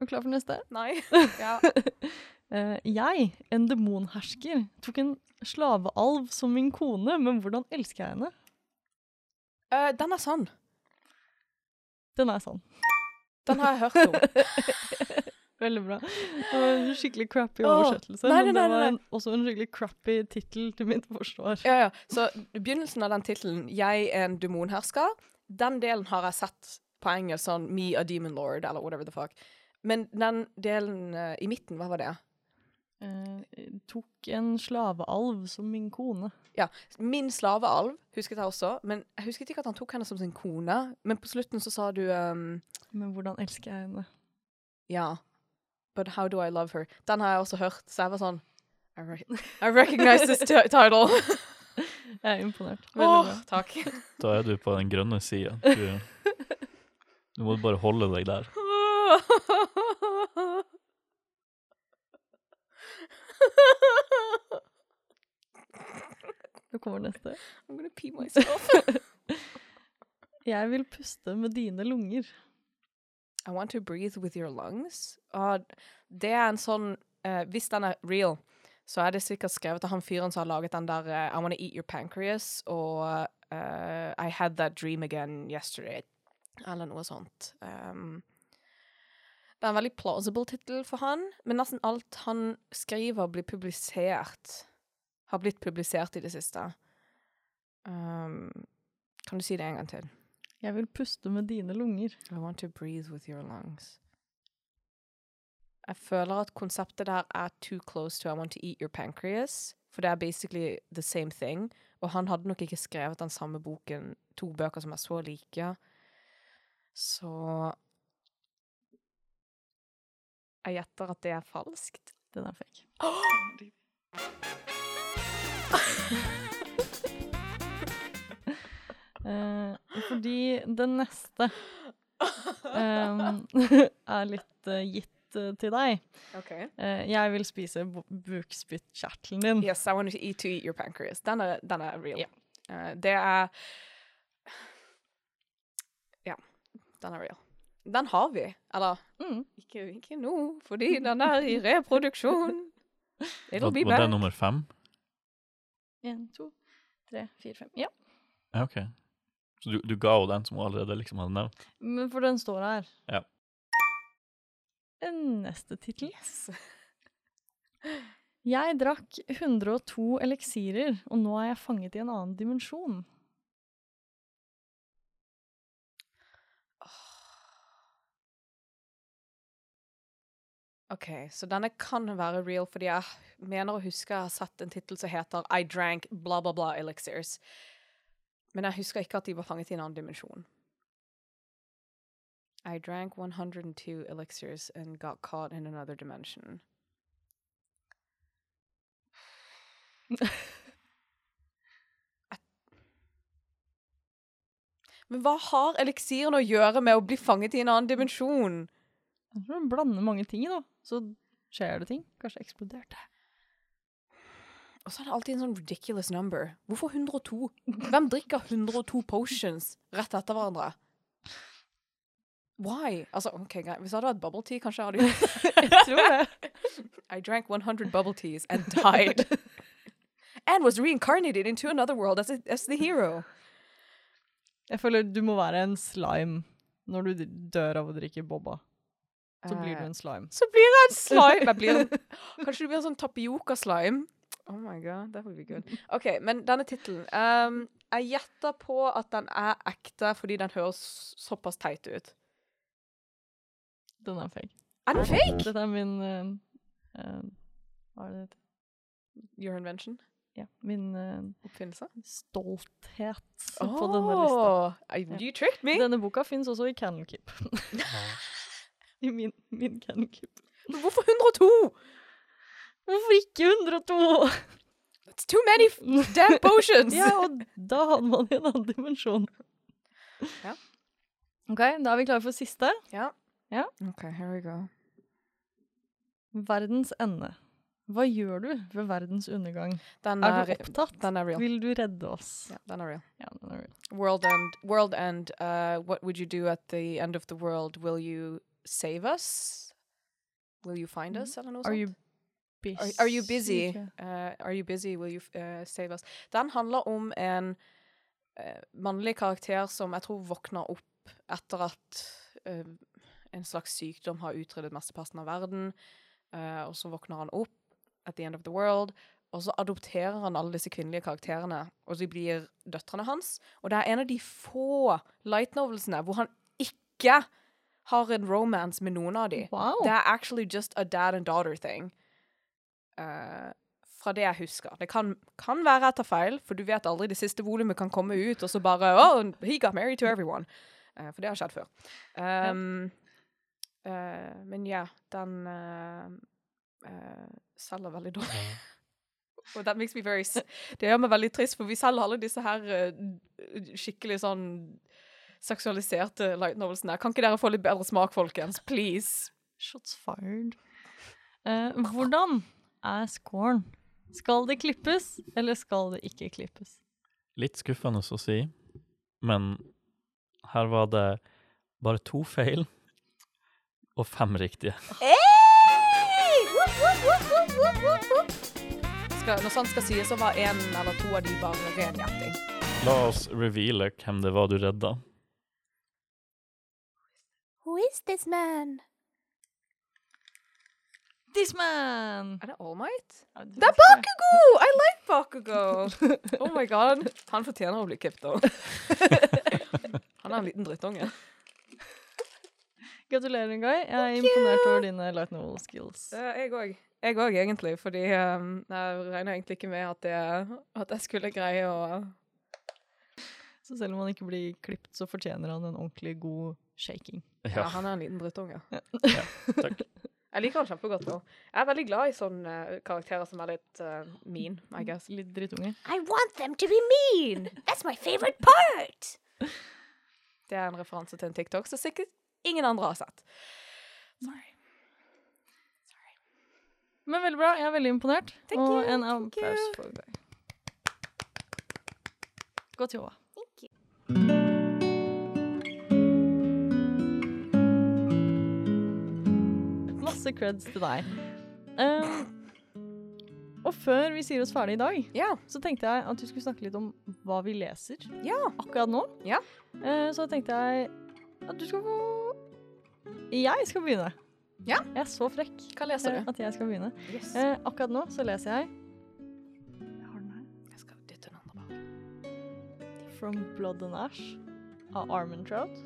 Er du klar for neste? Nei. Ja. Eh, jeg, en demonhersker, tok en slavealv som min kone, men hvordan elsker jeg henne? Eh, den er sann. Den er sann. Den har jeg hørt om. Veldig bra. Det var en skikkelig crappy oversettelse, nei, nei, nei, det var en, også en skikkelig crappy tittel til mitt forsvar. Ja, ja. Så begynnelsen av den tittelen, 'Jeg er en demonhersker', den delen har jeg sett på engelsk sånn 'Me a demon lord', eller whatever the fuck. Men den delen uh, i midten, hva var det? Uh, tok en slavealv som min kone. Ja. Min slavealv husket jeg også, men jeg husket ikke at han tok henne som sin kone. Men på slutten så sa du um, Men hvordan elsker jeg henne? Ja. But how do I love her? Den har jeg også hørt, så jeg var sånn I, re I recognize this title. Jeg er imponert. Veldig oh, bra. takk. Da er du på den grønne sida. Du, du må bare holde deg der. Nå kommer neste. I'm gonna pee myself. Jeg vil puste med dine lunger. I want to breathe with your lungs. Og det er en sånn uh, Hvis den er real, så er det sikkert skrevet av han fyren som har laget den der uh, I wanna eat your pancreas og uh, I had that dream again yesterday. Eller noe sånt. Um, det er en veldig plausible tittel for han, men nesten alt han skriver, blir publisert. Har blitt publisert i det siste. Um, kan du si det en gang til? Jeg vil puste med dine lunger. I want to breathe with your lungs. Jeg føler at konseptet der er too close to I want to eat your pancreas. For det er basically the same thing. Og han hadde nok ikke skrevet den samme boken, to bøker som er så like. Så Jeg gjetter at det er falskt. Den er fake. Eh, fordi den neste eh, er litt eh, gitt eh, til deg. Okay. Eh, jeg vil spise bukspyttkjertelen din. Yes, I want to eat to eat your pancreas. Den er, den er real. Eh, det er Ja, den er real. Den har vi. Eller Mm. ikke, ikke nå, fordi den er i reproduksjon. It'll Var, back. var det nummer fem? En, to, tre, fire, fem. Ja. Ja, OK. Så du, du ga jo den som hun allerede liksom hadde nevnt? Men for den står her. Ja. En Neste tittel. Jeg drakk 102 eliksirer, og nå er jeg fanget i en annen dimensjon. OK, så denne kan være real, fordi jeg mener å huske jeg har sett en tittel som heter I drank bla, bla, bla elixirs. Men jeg husker ikke at de var fanget i en annen dimensjon. I drank 102 elixirs and got caught in another dimension. Men hva har eliksiren å gjøre med å bli fanget i en annen dimensjon? Jeg tror du blander mange ting, da. Så skjer det ting. Kanskje eksploderte. Og så er det alltid en sånn ridiculous number. Hvorfor 102? Hvem drikker 102 potions rett etter hverandre? Why? Altså, ok, greit. Hvis det hadde vært bubble tea, kanskje hadde Jeg tror det. I drank 100 bubble teas and died. and was reincarnated into another world as, a, as the hero. Jeg føler du må være en slime når du dør av å drikke boba. Så blir du Eh, en slime. Så blir jeg en slime. Jeg blir en, kanskje du blir en sånn tapioca-slime. Oh my god, that would be good. OK, men denne tittelen um, Jeg gjetter på at den er ekte fordi den høres såpass teit ut. Den er fake. Er den fake? Dette er min uh, uh, Hva er det det heter? Your invention? Ja, min uh, Oppfinnelse? stolthet på denne lista. I- You tricked me! Denne boka finnes også i Candle Keep. I min, min Candle Keep. Men hvorfor 102? Hvorfor ikke 102? It's too many damn potions! ja, og da hadde man i en annen dimensjon. Ja. OK, da er vi klare for siste. Ja. Ja. OK, here we go. Verdens ende. Hva gjør du ved verdens undergang? Den Er er, du opptatt? Den er real. Vil du redde oss? Ja, den er real. Ja, den er real. World end. World end. Uh, what would you do at the end of the world? Will you save us? Will you find us? Eller noe Are sånt? you busy? Are, are you busy? Uh, are you busy? Will you uh, save us? Den handler om en uh, mannlig karakter som jeg tror våkner opp etter at eh, en slags sykdom har utryddet mesteparten av verden, eh, og så våkner han opp at the end of the world, og så adopterer han alle disse kvinnelige karakterene, og de blir døtrene hans. Og det er en av de få light novelsene hvor han ikke har en romance med noen av dem. Wow. Det er actually just a dad and daughter thing. Eh, fra det jeg husker. Det kan, kan være jeg tar feil, for du vet aldri det siste volumet kan komme ut, og så bare Oh, he got married to everyone. Uh, for det har skjedd før. Um, uh, men ja, den eh, selger veldig dårlig. Og that makes me very Det gjør meg veldig trist, for vi selger alle disse her skikkelig sånn seksualiserte light novelsene. Kan ikke dere få litt bedre smak, folkens? Please. Shots fired. Eh, hvordan er scoren? Skal det klippes, eller skal det ikke klippes? Litt skuffende å si, men her var det bare to feil og fem riktige. Skal, når sånt skal sies, så var en eller to av de bare ren gjetting. La oss reveale hvem det var du redda. Who is this man? This man! Er det All Might? Ja, Det er Bakugo! I like Bakugo! Oh my god. Han fortjener å bli klippet, da. Han er en liten drittunge. Gratulerer, Guy. Jeg er imponert over dine light novel skills. Er jeg òg. Jeg òg, egentlig. Fordi um, jeg regner egentlig ikke med at, jeg, at jeg skulle greie å Så selv om han ikke blir klippet, så fortjener han en ordentlig god shaking. Ja, Ja, han er en liten drittunge. takk. Jeg liker han kjempegodt. nå. Jeg er veldig glad i sånne eh, karakterer som er litt uh, mean, I guess. Litt drittunge. I want them to be mean! That's my favorite part! Det er en referanse til en TikTok som sikkert ingen andre har sett. Sorry. Sorry. Men veldig bra. Jeg er veldig imponert. Thank og you, en applaus for deg. Godt jobba. Masse creds til deg. Um, og før vi sier oss ferdig i dag, Ja. så tenkte jeg at du skulle snakke litt om hva vi leser Ja. akkurat nå. Ja. Uh, så tenkte jeg at du skal få Jeg skal begynne. Ja. Jeg er så frekk Hva leser du? at jeg skal begynne. Yes. Uh, akkurat nå så leser jeg Jeg har den her. Jeg skal dytte den andre bak. From Blood and Ash av Armentrout.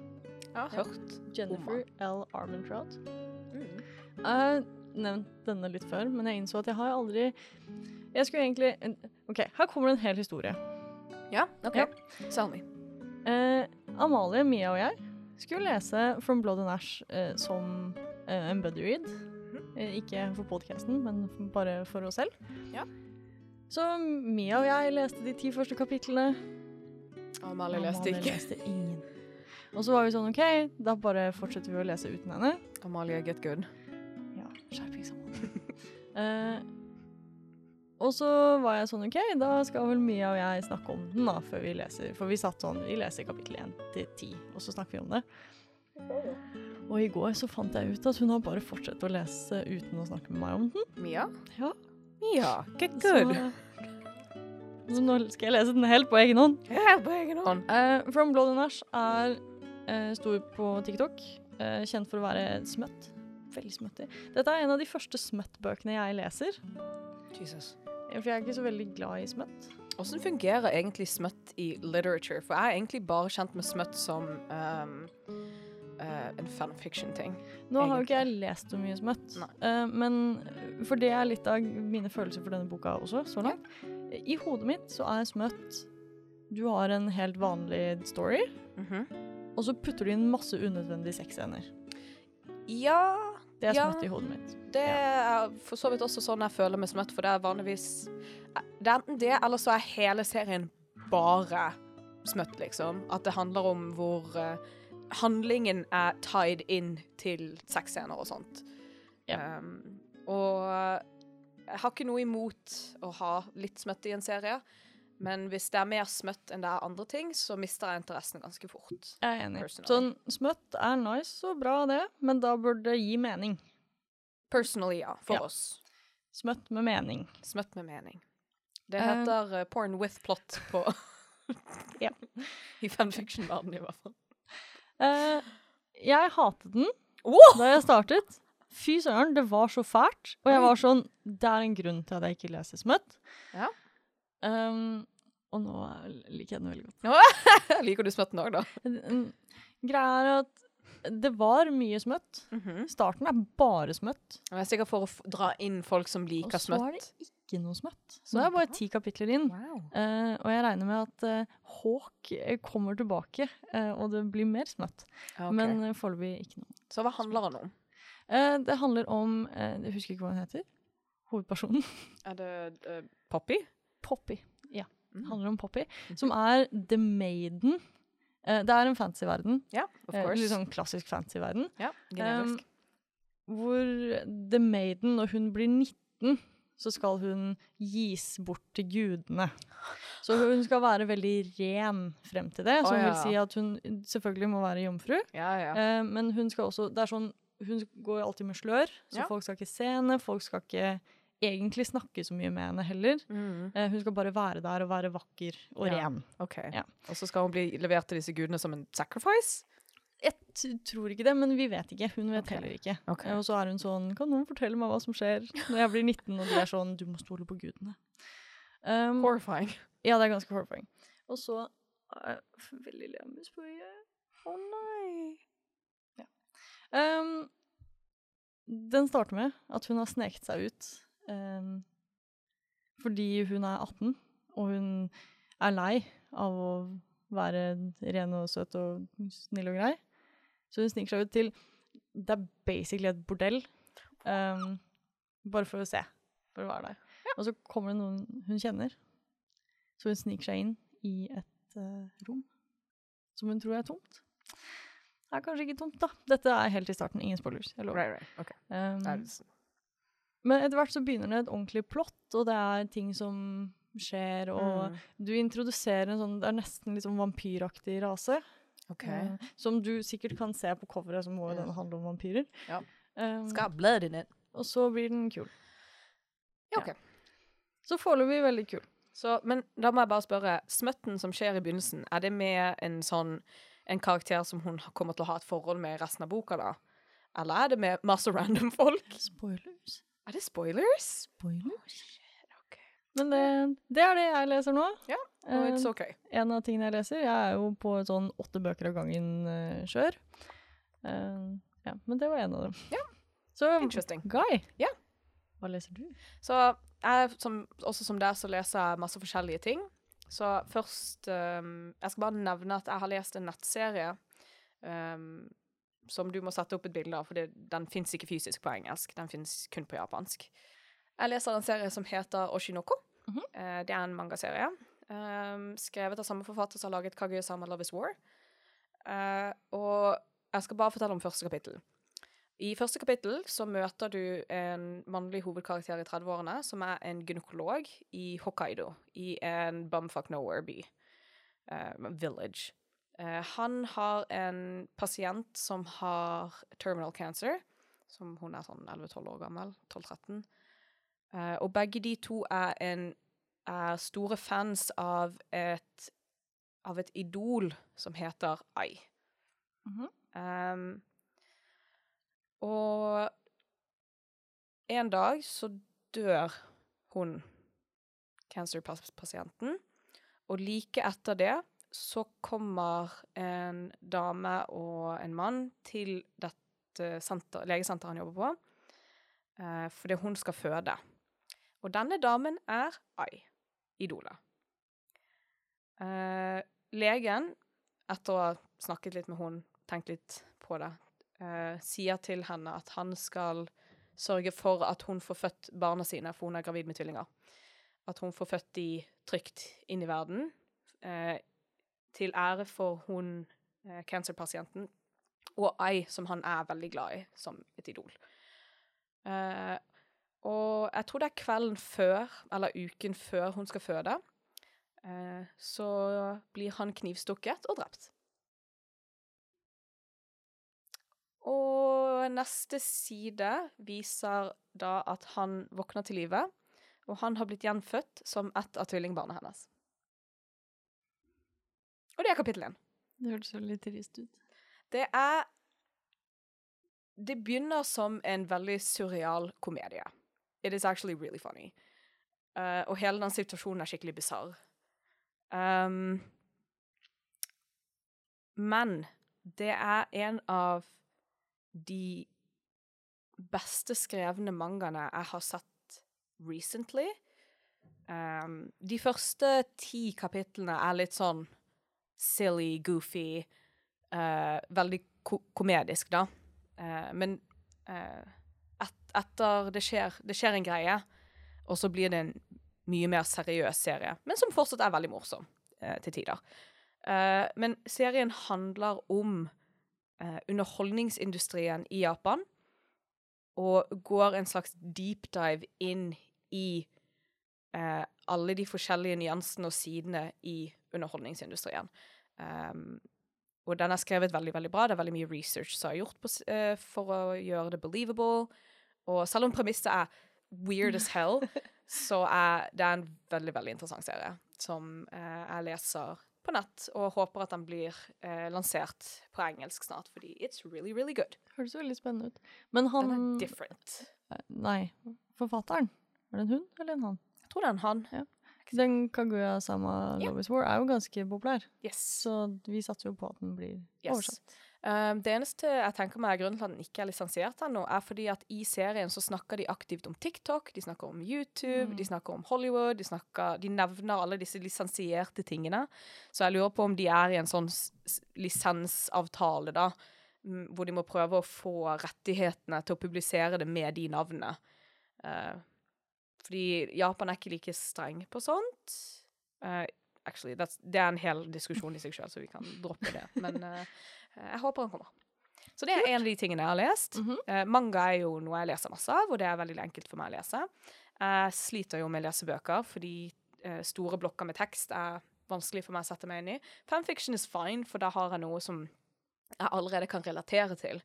Jeg har hørt. Jennifer L. Armentrout. Jeg har nevnt denne litt før, men jeg innså at jeg har aldri Jeg skulle egentlig OK, her kommer det en hel historie. Ja, OK. Ja. Me. Eh, Amalie, Mia og jeg skulle lese From Blood and Ash eh, som eh, en buddy read. Eh, ikke for podkasten, men bare for oss selv. Ja. Så Mia og jeg leste de ti første kapitlene. Amalie leste ikke. leste ingen. Og så var vi sånn OK, da bare fortsetter vi å lese uten henne. Amalie get good. Skjerpings, Amalie. eh, og så var jeg sånn OK, da skal vel Mia og jeg snakke om den da, før vi leser. For vi satt sånn, vi leser kapittel 1 til 10, og så snakker vi om det. Og i går så fant jeg ut at hun har bare fortsatt å lese uten å snakke med meg om den. Mia? Ja. Mia, get good. Så, så nå skal jeg lese den helt på egen hånd. Helt på egen hånd. Uh, From Blood and Ash er uh, stor på TikTok. kjent for å være smøtt. Veldig smøttig. Dette er en av de første smøttbøkene jeg leser. Jesus. For jeg er ikke så veldig glad i smøtt. Hvordan fungerer egentlig smøtt i literature? For jeg er egentlig bare kjent med smøtt som um, uh, en fanfiction-ting. Nå har jo ikke jeg lest så mye smøtt, eh, men for det er litt av mine følelser for denne boka også, så langt. I hodet mitt så er smøtt Du har en helt vanlig story, Mhm. og så putter du inn masse unødvendige sexscener. Ja Det er Ja. smøtt i hodet mitt. Det er for så vidt også sånn jeg føler meg smøtt, for det er vanligvis Det er enten det, eller så er hele serien bare smøtt, liksom. At det handler om hvor uh, handlingen er tied inn til sexscener og sånt. Ja. Um, og jeg har ikke noe imot å ha litt smøtt i en serie, men hvis det er mer smøtt enn det er andre ting, så mister jeg interessen ganske fort. Jeg er enig. Personally. Sånn, smøtt er nice og bra, det, men da burde det gi mening. Personally, ja. For Ja. oss. Smøtt med mening. Smøtt med mening. Det Eh. heter uh, porn with plot på Ja. I fanfiction-verdenen, i hvert fall. Uh, jeg hatet den oh! da jeg startet. Fy søren, det var så fælt. Og jeg var sånn Det er en grunn til at jeg ikke leser Smøtt. Ja. Um, og nå liker jeg den veldig godt. Liker du smøtten òg, da? Greia er at det var mye smøtt. Starten er bare smøtt. Og jeg er sikkert for å dra inn folk som liker Og liker så er det ikke noe smøtt. Så Nå er jeg bare ti kapitler inn. Wow. Uh, og jeg regner med at uh, Hawk eh, kommer tilbake, uh, og det blir mer smøtt. Okay. Men uh, foreløpig ikke noe. Så hva handler den om? Uh, det handler om Jeg husker ikke hva hun heter. Hovedpersonen. Er det Poppy? Poppy. Ja. Mm. handler om Poppy, som er The Maiden. Uh, det er en fantasyverden. Ja, of Eh, course. litt sånn klassisk fantasyverden. ja, generisk. hvor The Maiden, når hun blir 19, så skal hun gis bort til gudene. Så hun skal være veldig ren frem til det, Så som ja. vil si at hun selvfølgelig må være jomfru. ja, ja. Eh, men hun skal også Det er sånn Hun går alltid med slør, så Ja. folk skal ikke se henne. Folk skal ikke egentlig snakke så mye med henne heller. Mm. Uh, hun skal bare være der og være vakker og Ja. ren. Okay. Ja. Og så skal hun bli levert til disse gudene som en sacrifice? Jeg tror ikke det, men vi vet ikke. Hun vet okay. heller ikke. Okay. Eh, Og så er hun sånn Kan noen fortelle meg hva som skjer når jeg blir 19? Og de er sånn Du må stole på gudene. Um, Horrifying. ja, det er ganske horrifying. Og så jeg veldig lemus på øyet. Å nei. Um, den starter med at hun har sneket seg ut fordi hun er 18, og hun er lei av å være ren og søt og snill og grei. Så hun sniker seg ut til Det er basically et bordell. Um, bare for å se. For å være der. Og så kommer det noen hun kjenner. Så hun sniker seg inn i et uh, rom som hun tror er tomt. Det er kanskje ikke tomt, da. Dette er helt i starten. Ingen spoilers. Jeg lover. Right, right. OK. Um, men etter hvert så begynner det et ordentlig plott, og det er ting som skjer, og Mm. du introduserer en sånn Det er nesten litt sånn vampyraktig rase. Okay. Uh, som du sikkert kan se på coveret, som må jo den handle om vampyrer. Ja. Um, Skal blood in it. og så blir den kul. Ja, OK. Så foreløpig veldig kul. Så, men da må jeg bare spørre, smøtten som skjer i begynnelsen, er det med en sånn en karakter som hun kommer til å ha et forhold med i resten av boka, da? Eller er det med masse random folk? Spoilers. Er det spoilers? Spoilers. OK. Men det, det er det jeg leser nå. Ja, yeah, Og it's OK. en av tingene jeg leser. Jeg er jo på sånn åtte bøker av gangen-kjør. ja, men det var en av dem. Ja. Så Interesting. Guy, yeah. hva leser du? Så jeg, som, også som deg, så leser jeg masse forskjellige ting. Så først um, Jeg skal bare nevne at jeg har lest en nettserie um, som du må sette opp et bilde av, for det, den fins ikke fysisk på engelsk. Den fins kun på japansk. Jeg leser en serie som heter Oshinoko. Mhm. Eh, det er en mangaserie. Um, skrevet av samme forfatter som har laget Kaguya-sama Love is War. Eh, og jeg skal bare fortelle om første kapittel. I første kapittel så møter du en mannlig hovedkarakter i 30-årene som er en gynekolog i Hokkaido, i en bumfuck nowhere-by. eh, village. Eh, han har en pasient som har terminal cancer, som hun er sånn 11-12 år gammel. 12-13. Eh, og begge de to er, en, er store fans av et, av et idol som heter Ai. Mhm. Um, og en dag så dør hun, cancerpasienten, og like etter det så kommer en dame og en mann til dette senter, legesenteret han jobber på, eh, fordi hun skal føde. Og denne damen er Ai, idolet. Eh, legen, etter å ha snakket litt med hun, tenkt litt på det, eh, sier til henne at han skal sørge for at hun får født barna sine, for hun er gravid med tvillinger. At hun får født de trygt inn i verden, eh, til ære for hun eh, cancerpasienten, og ei som han er veldig glad i som et idol. Eh, og jeg tror det er kvelden før, eller uken før hun skal føde, eh, så blir han knivstukket og drept. Og neste side viser da at han våkner til live, og han har blitt gjenfødt som ett av tvillingbarna hennes. Og det er kapittel én. Det hørtes veldig trist ut. Det er Det begynner som en veldig surreal komedie. It is actually really funny. Uh, og hele den situasjonen er skikkelig bisarr. Um, men det er en av de beste skrevne mangaene jeg har sett recently. Um, de første ti kapitlene er litt sånn silly, goofy, uh, veldig ko komedisk, da. Uh, men eh, et, etter det skjer, det skjer en greie, og så blir det en mye mer seriøs serie, men som fortsatt er veldig morsom til tider. Men serien handler om underholdningsindustrien i Japan, og går en slags deep dive inn i eh, alle de forskjellige nyansene og sidene i underholdningsindustrien. Um, og den er skrevet veldig veldig bra. Det er veldig mye research som er gjort på, eh, for å gjøre det believable. Og selv om premisset er weird as hell, så er det en veldig veldig interessant serie som uh, jeg leser på nett, og håper at den blir eh, lansert på engelsk snart, fordi it's really, really good. Høres veldig spennende ut. Men han Den er different. Eh, Nei, forfatteren. Er det en hund eller en han? Jeg tror det er en han. Den Kaguya-sama Ja. Love is War er jo ganske populær, Yes. så vi satser jo på at den blir Yes. oversatt. Um, det eneste jeg tenker meg er grunnen til at den ikke er lisensiert ennå, er fordi at i serien så snakker de aktivt om TikTok, de snakker om YouTube, Mm. de snakker om Hollywood, de, snakker, de nevner alle disse lisensierte tingene. Så jeg lurer på om de er i en sånn lisensavtale, da, hvor de må prøve å få rettighetene til å publisere det med de navnene. Uh, fordi Japan er ikke like streng på sånt. Uh, actually, that's, det er en hel diskusjon i seg sjøl, så vi kan droppe det. Men uh, jeg håper han kommer. Så det er en av de tingene jeg har lest. Mm -hmm. uh, manga er jo noe jeg leser masse av, og det er veldig enkelt for meg å lese. Jeg sliter jo med å lese bøker, fordi store blokker med tekst er vanskelig for meg å sette meg inn i. Fanfiction is fine, for da har jeg noe som jeg allerede kan relatere til.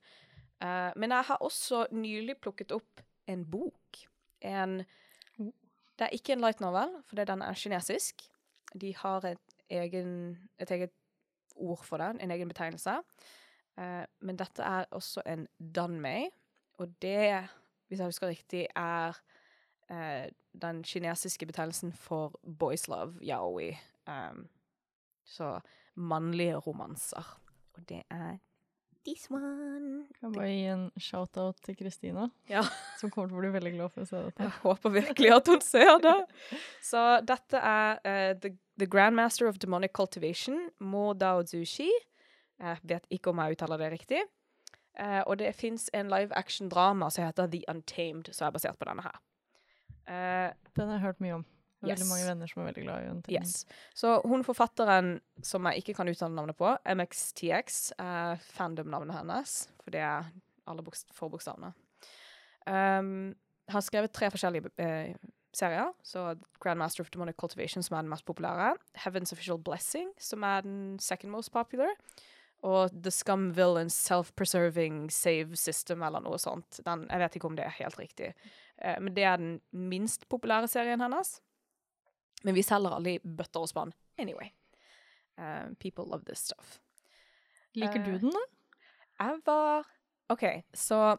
Men jeg har også nylig plukket opp en bok. En Det er ikke en light novel, fordi den er kinesisk. De har et, egen, et eget ord for den, en egen betegnelse. Eh, men dette er også en danmei, og det, hvis jeg husker riktig, er eh, den kinesiske betegnelsen for boys love, yaoi. Um, så mannlige romanser. Og det er this one. Kan jeg bare gi en shout-out til Kristina, Ja. som kommer til å bli veldig glad for å se dette. Jeg håper virkelig at hun ser det. Så dette er uh, the, the Grandmaster of Demonic Cultivation, Mo Dao Zushi. Jeg vet ikke om jeg uttaler det riktig. Uh, og det fins en live action-drama som heter The Untamed, som er basert på denne her. Uh, Den har jeg hørt mye om. Har Yes. veldig mange venner som er veldig glad i tingen. yes. Så hun forfatteren som jeg ikke kan uttale navnet på, MXTX, er fandom-navnet hennes, for det er alle bokst- forbokstavene. Um, har skrevet tre forskjellige eh, serier. Så Grandmaster of Demonic Cultivation, som er den mest populære. Heaven's Official Blessing, som er den second most popular. Og The Scum Villains Self-Preserving Save System, eller noe sånt. Den, jeg vet ikke om det er helt riktig. Eh, men det er den minst populære serien hennes. Men vi selger aldri bøtter og spann. Anyway. Uh, people love this stuff. Liker Eh, du den, da? Jeg var OK, så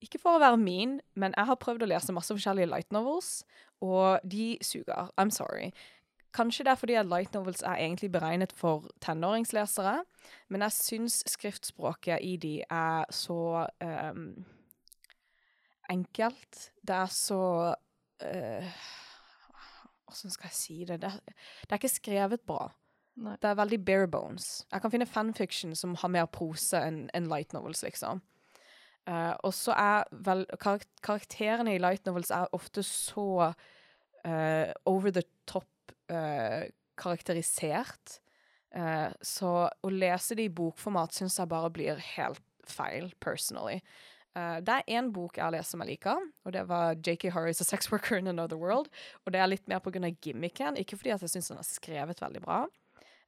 Ikke for å være min, men jeg har prøvd å lese masse forskjellige light novels, og de suger. I'm sorry. Kanskje det er fordi at light novels er egentlig beregnet for tenåringslesere, men jeg syns skriftspråket i de er så um, enkelt. Det er så uh, Hvordan skal jeg si det? Det er, det er ikke skrevet bra. Nei. Det er veldig bare bones. Jeg kan finne fanfiction som har mer prose enn en light novels, liksom. Uh, og så er vel karak Karakterene i light novels er ofte så uh, over the top uh, karakterisert. Så å lese det i bokformat syns jeg bare blir helt feil, personally. Eh, det er én bok jeg har lest som jeg liker, og det var JK Harris, A Sex Worker in Another World. Og det er litt mer pga. gimmicken, ikke fordi jeg syns den er skrevet veldig bra.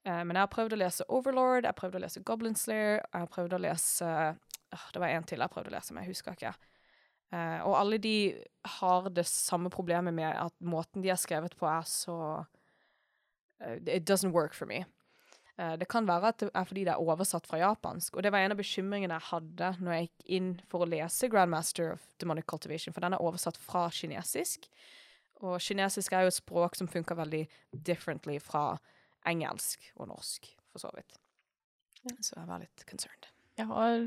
Uh, men jeg har prøvd å lese Overlord, jeg har prøvd å lese Goblin Slayer, jeg har prøvd å lese uh, Det var en til jeg prøvde å lese, men jeg husker ikke. Eh, og alle de har det samme problemet med at måten de er skrevet på, er så It doesn't work for me. Eh, det kan være at det er fordi det er oversatt fra japansk, og det var en av bekymringene jeg hadde når jeg gikk inn for å lese Grandmaster of Demonic Cultivation, for den er oversatt fra kinesisk. Og kinesisk er jo et språk som funker veldig differently fra engelsk og norsk, for så vidt. Så jeg var litt concerned. Jeg har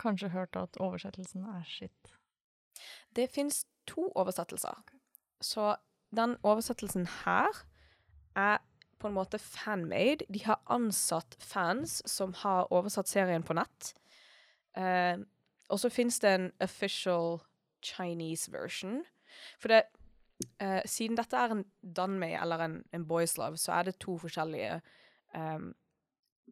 kanskje hørt at oversettelsen er shit. Det fins to oversettelser. Så den oversettelsen her er på en måte fanmade. De har ansatt fans som har oversatt serien på nett. Uh, og så fins det en official Chinese version. For det uh, Siden dette er en Danmei eller en, en Boys Love, så er det to forskjellige um,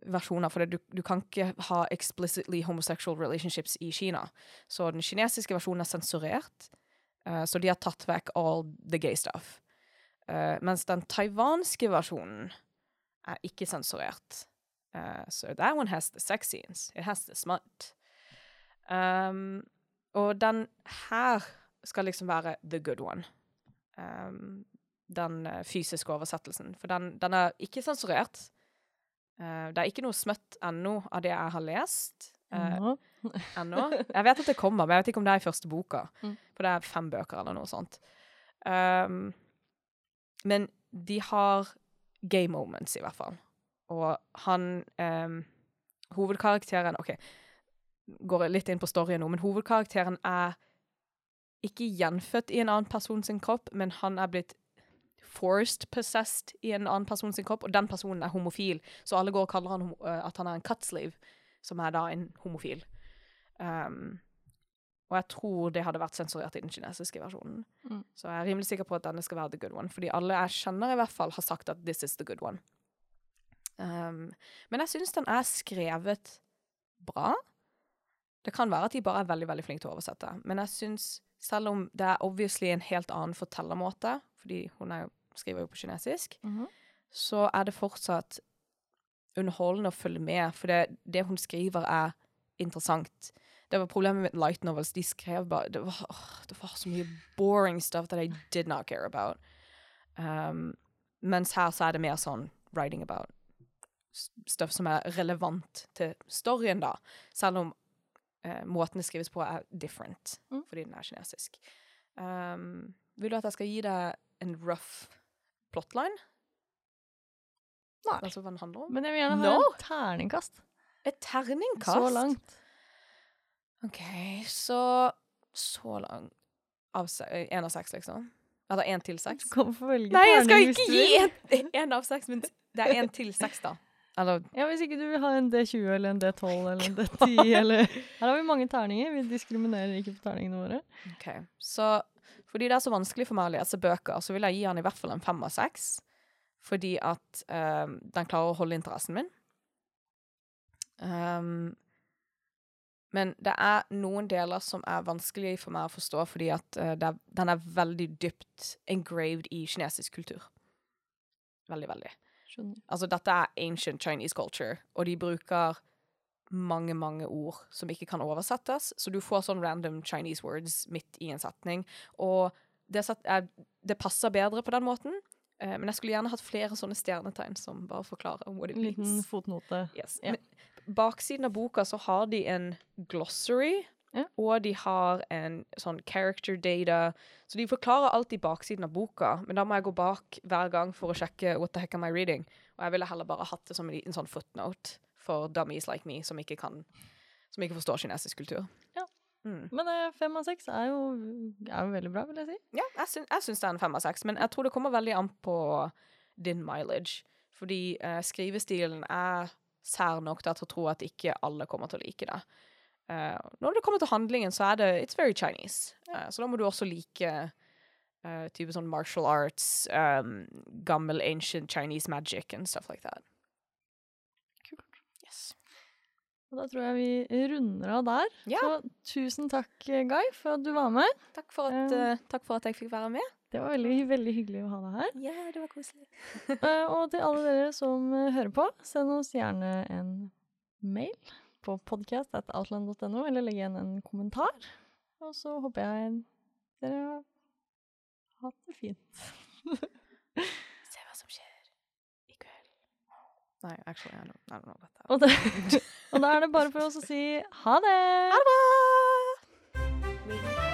versjoner. For du, du kan ikke ha explicitly homosexual relationships i Kina. Så den kinesiske versjonen er sensurert. Uh, så de har tatt vekk all the gay stuff. Eh, mens den taiwanske versjonen er ikke sensurert. Uh, so that one has the sex scenes. It has the smut. Um, og den her skal liksom være the good one. Um, den uh, fysiske oversettelsen. For den, den er ikke sensurert. Uh, det er ikke noe smøtt ennå av det jeg har lest. Uh, ennå. Jeg vet at det kommer, men jeg vet ikke om det er i første boka. Mm. For det er fem bøker eller noe sånt. Um, men de har gay moments, i hvert fall. Og han um, Hovedkarakteren OK, går litt inn på storyen nå, men hovedkarakteren er ikke gjenfødt i en annen person sin kropp, men han er blitt forced possessed i en annen person sin kropp, og den personen er homofil, så alle går og kaller han øh, at han er en cutsleeve, som er da en homofil. Um, og jeg tror det hadde vært sensurert i den kinesiske versjonen. Mm. Så jeg er rimelig sikker på at denne skal være the good one, fordi alle jeg kjenner i hvert fall har sagt at this is the good one. Um, men jeg syns den er skrevet bra. Det kan være at de bare er veldig veldig flinke til å oversette, men jeg syns, selv om det er obviously en helt annen fortellermåte, fordi hun er, jo- skriver jo på kinesisk, Mhm. så er det fortsatt underholdende å følge med, for det, det hun skriver er interessant. Det var problemet med light novels. De skrev bare Det var, åh, det var så mye boring stuff that I did not care about. Um, mens her så er det mer sånn writing about stuff som er relevant til storyen, da. Selv om uh, måten det skrives på er different, Mm. fordi den er kinesisk. Um, vil du at jeg skal gi deg en rough plotline? Nei. Altså hva den handler om? Men jeg vil gjerne ha No! et terningkast. Et terningkast? Så langt. OK, så Så lang Av se- en av seks, liksom? Eller én til seks? Kan få velge Nei, jeg skal ikke gi en, av seks, men det er én til seks, da. Eller Ja, Hvis ikke du vil ha en D20 eller en D12 eller en D10 eller Her har vi mange terninger. Vi diskriminerer ikke på terningene våre. OK. Så fordi det er så vanskelig for meg å lese bøker, så vil jeg gi han i hvert fall en fem av seks. Fordi at um, den klarer å holde interessen min. Ehm, men det er noen deler som er vanskelig for meg å forstå, fordi at uh, det er, den er veldig dypt engraved i kinesisk kultur. Veldig, veldig. Skjønner. Altså, dette er ancient Chinese culture, og de bruker mange, mange ord som ikke kan oversettes, så du får sånn random Chinese words midt i en setning, og det, det passer bedre på den måten, men jeg skulle gjerne hatt flere sånne stjernetegn som bare forklarer what it En liten fotnote. Yes. Ja. Men baksiden av boka så har de en glossary, Ja. og de har en sånn character data. Så de forklarer alltid baksiden av boka, men da må jeg gå bak hver gang for å sjekke what the heck am I reading. Og jeg ville heller bare hatt det som en liten sånn footnote for dummies like me som ikke kan Som ikke forstår kinesisk kultur. Ja. Mm. Men eh, fem av seks er er jo veldig bra, vil jeg si. Ja, jeg, syn, jeg syns det er en fem av seks, men jeg tror det kommer veldig an på din mileage. Fordi eh, skrivestilen er sær nok til jeg tror at ikke alle kommer til å like det. Eh, når det kommer til handlingen, så er det It's very Chinese. Eh, så da må du også like uh, type sånn martial arts, um, gammel ancient Chinese magic and stuff like that. Kult. Yes. Og da tror jeg vi runder av der. Ja. Så tusen takk, eh, Guy, for at du var med. Takk for at, eh, takk for at jeg fikk være med. Det var veldig, veldig hyggelig å ha deg her. Ja, det var koselig. Og til alle dere som hører på, send oss gjerne en mail på podcast.outland.no, eller legg igjen en kommentar. Og så håper jeg dere har hatt det fint. Nei, actually, I don't, I don't know dette. Og, det, og da er det bare for oss å si ha det! Ha det bra!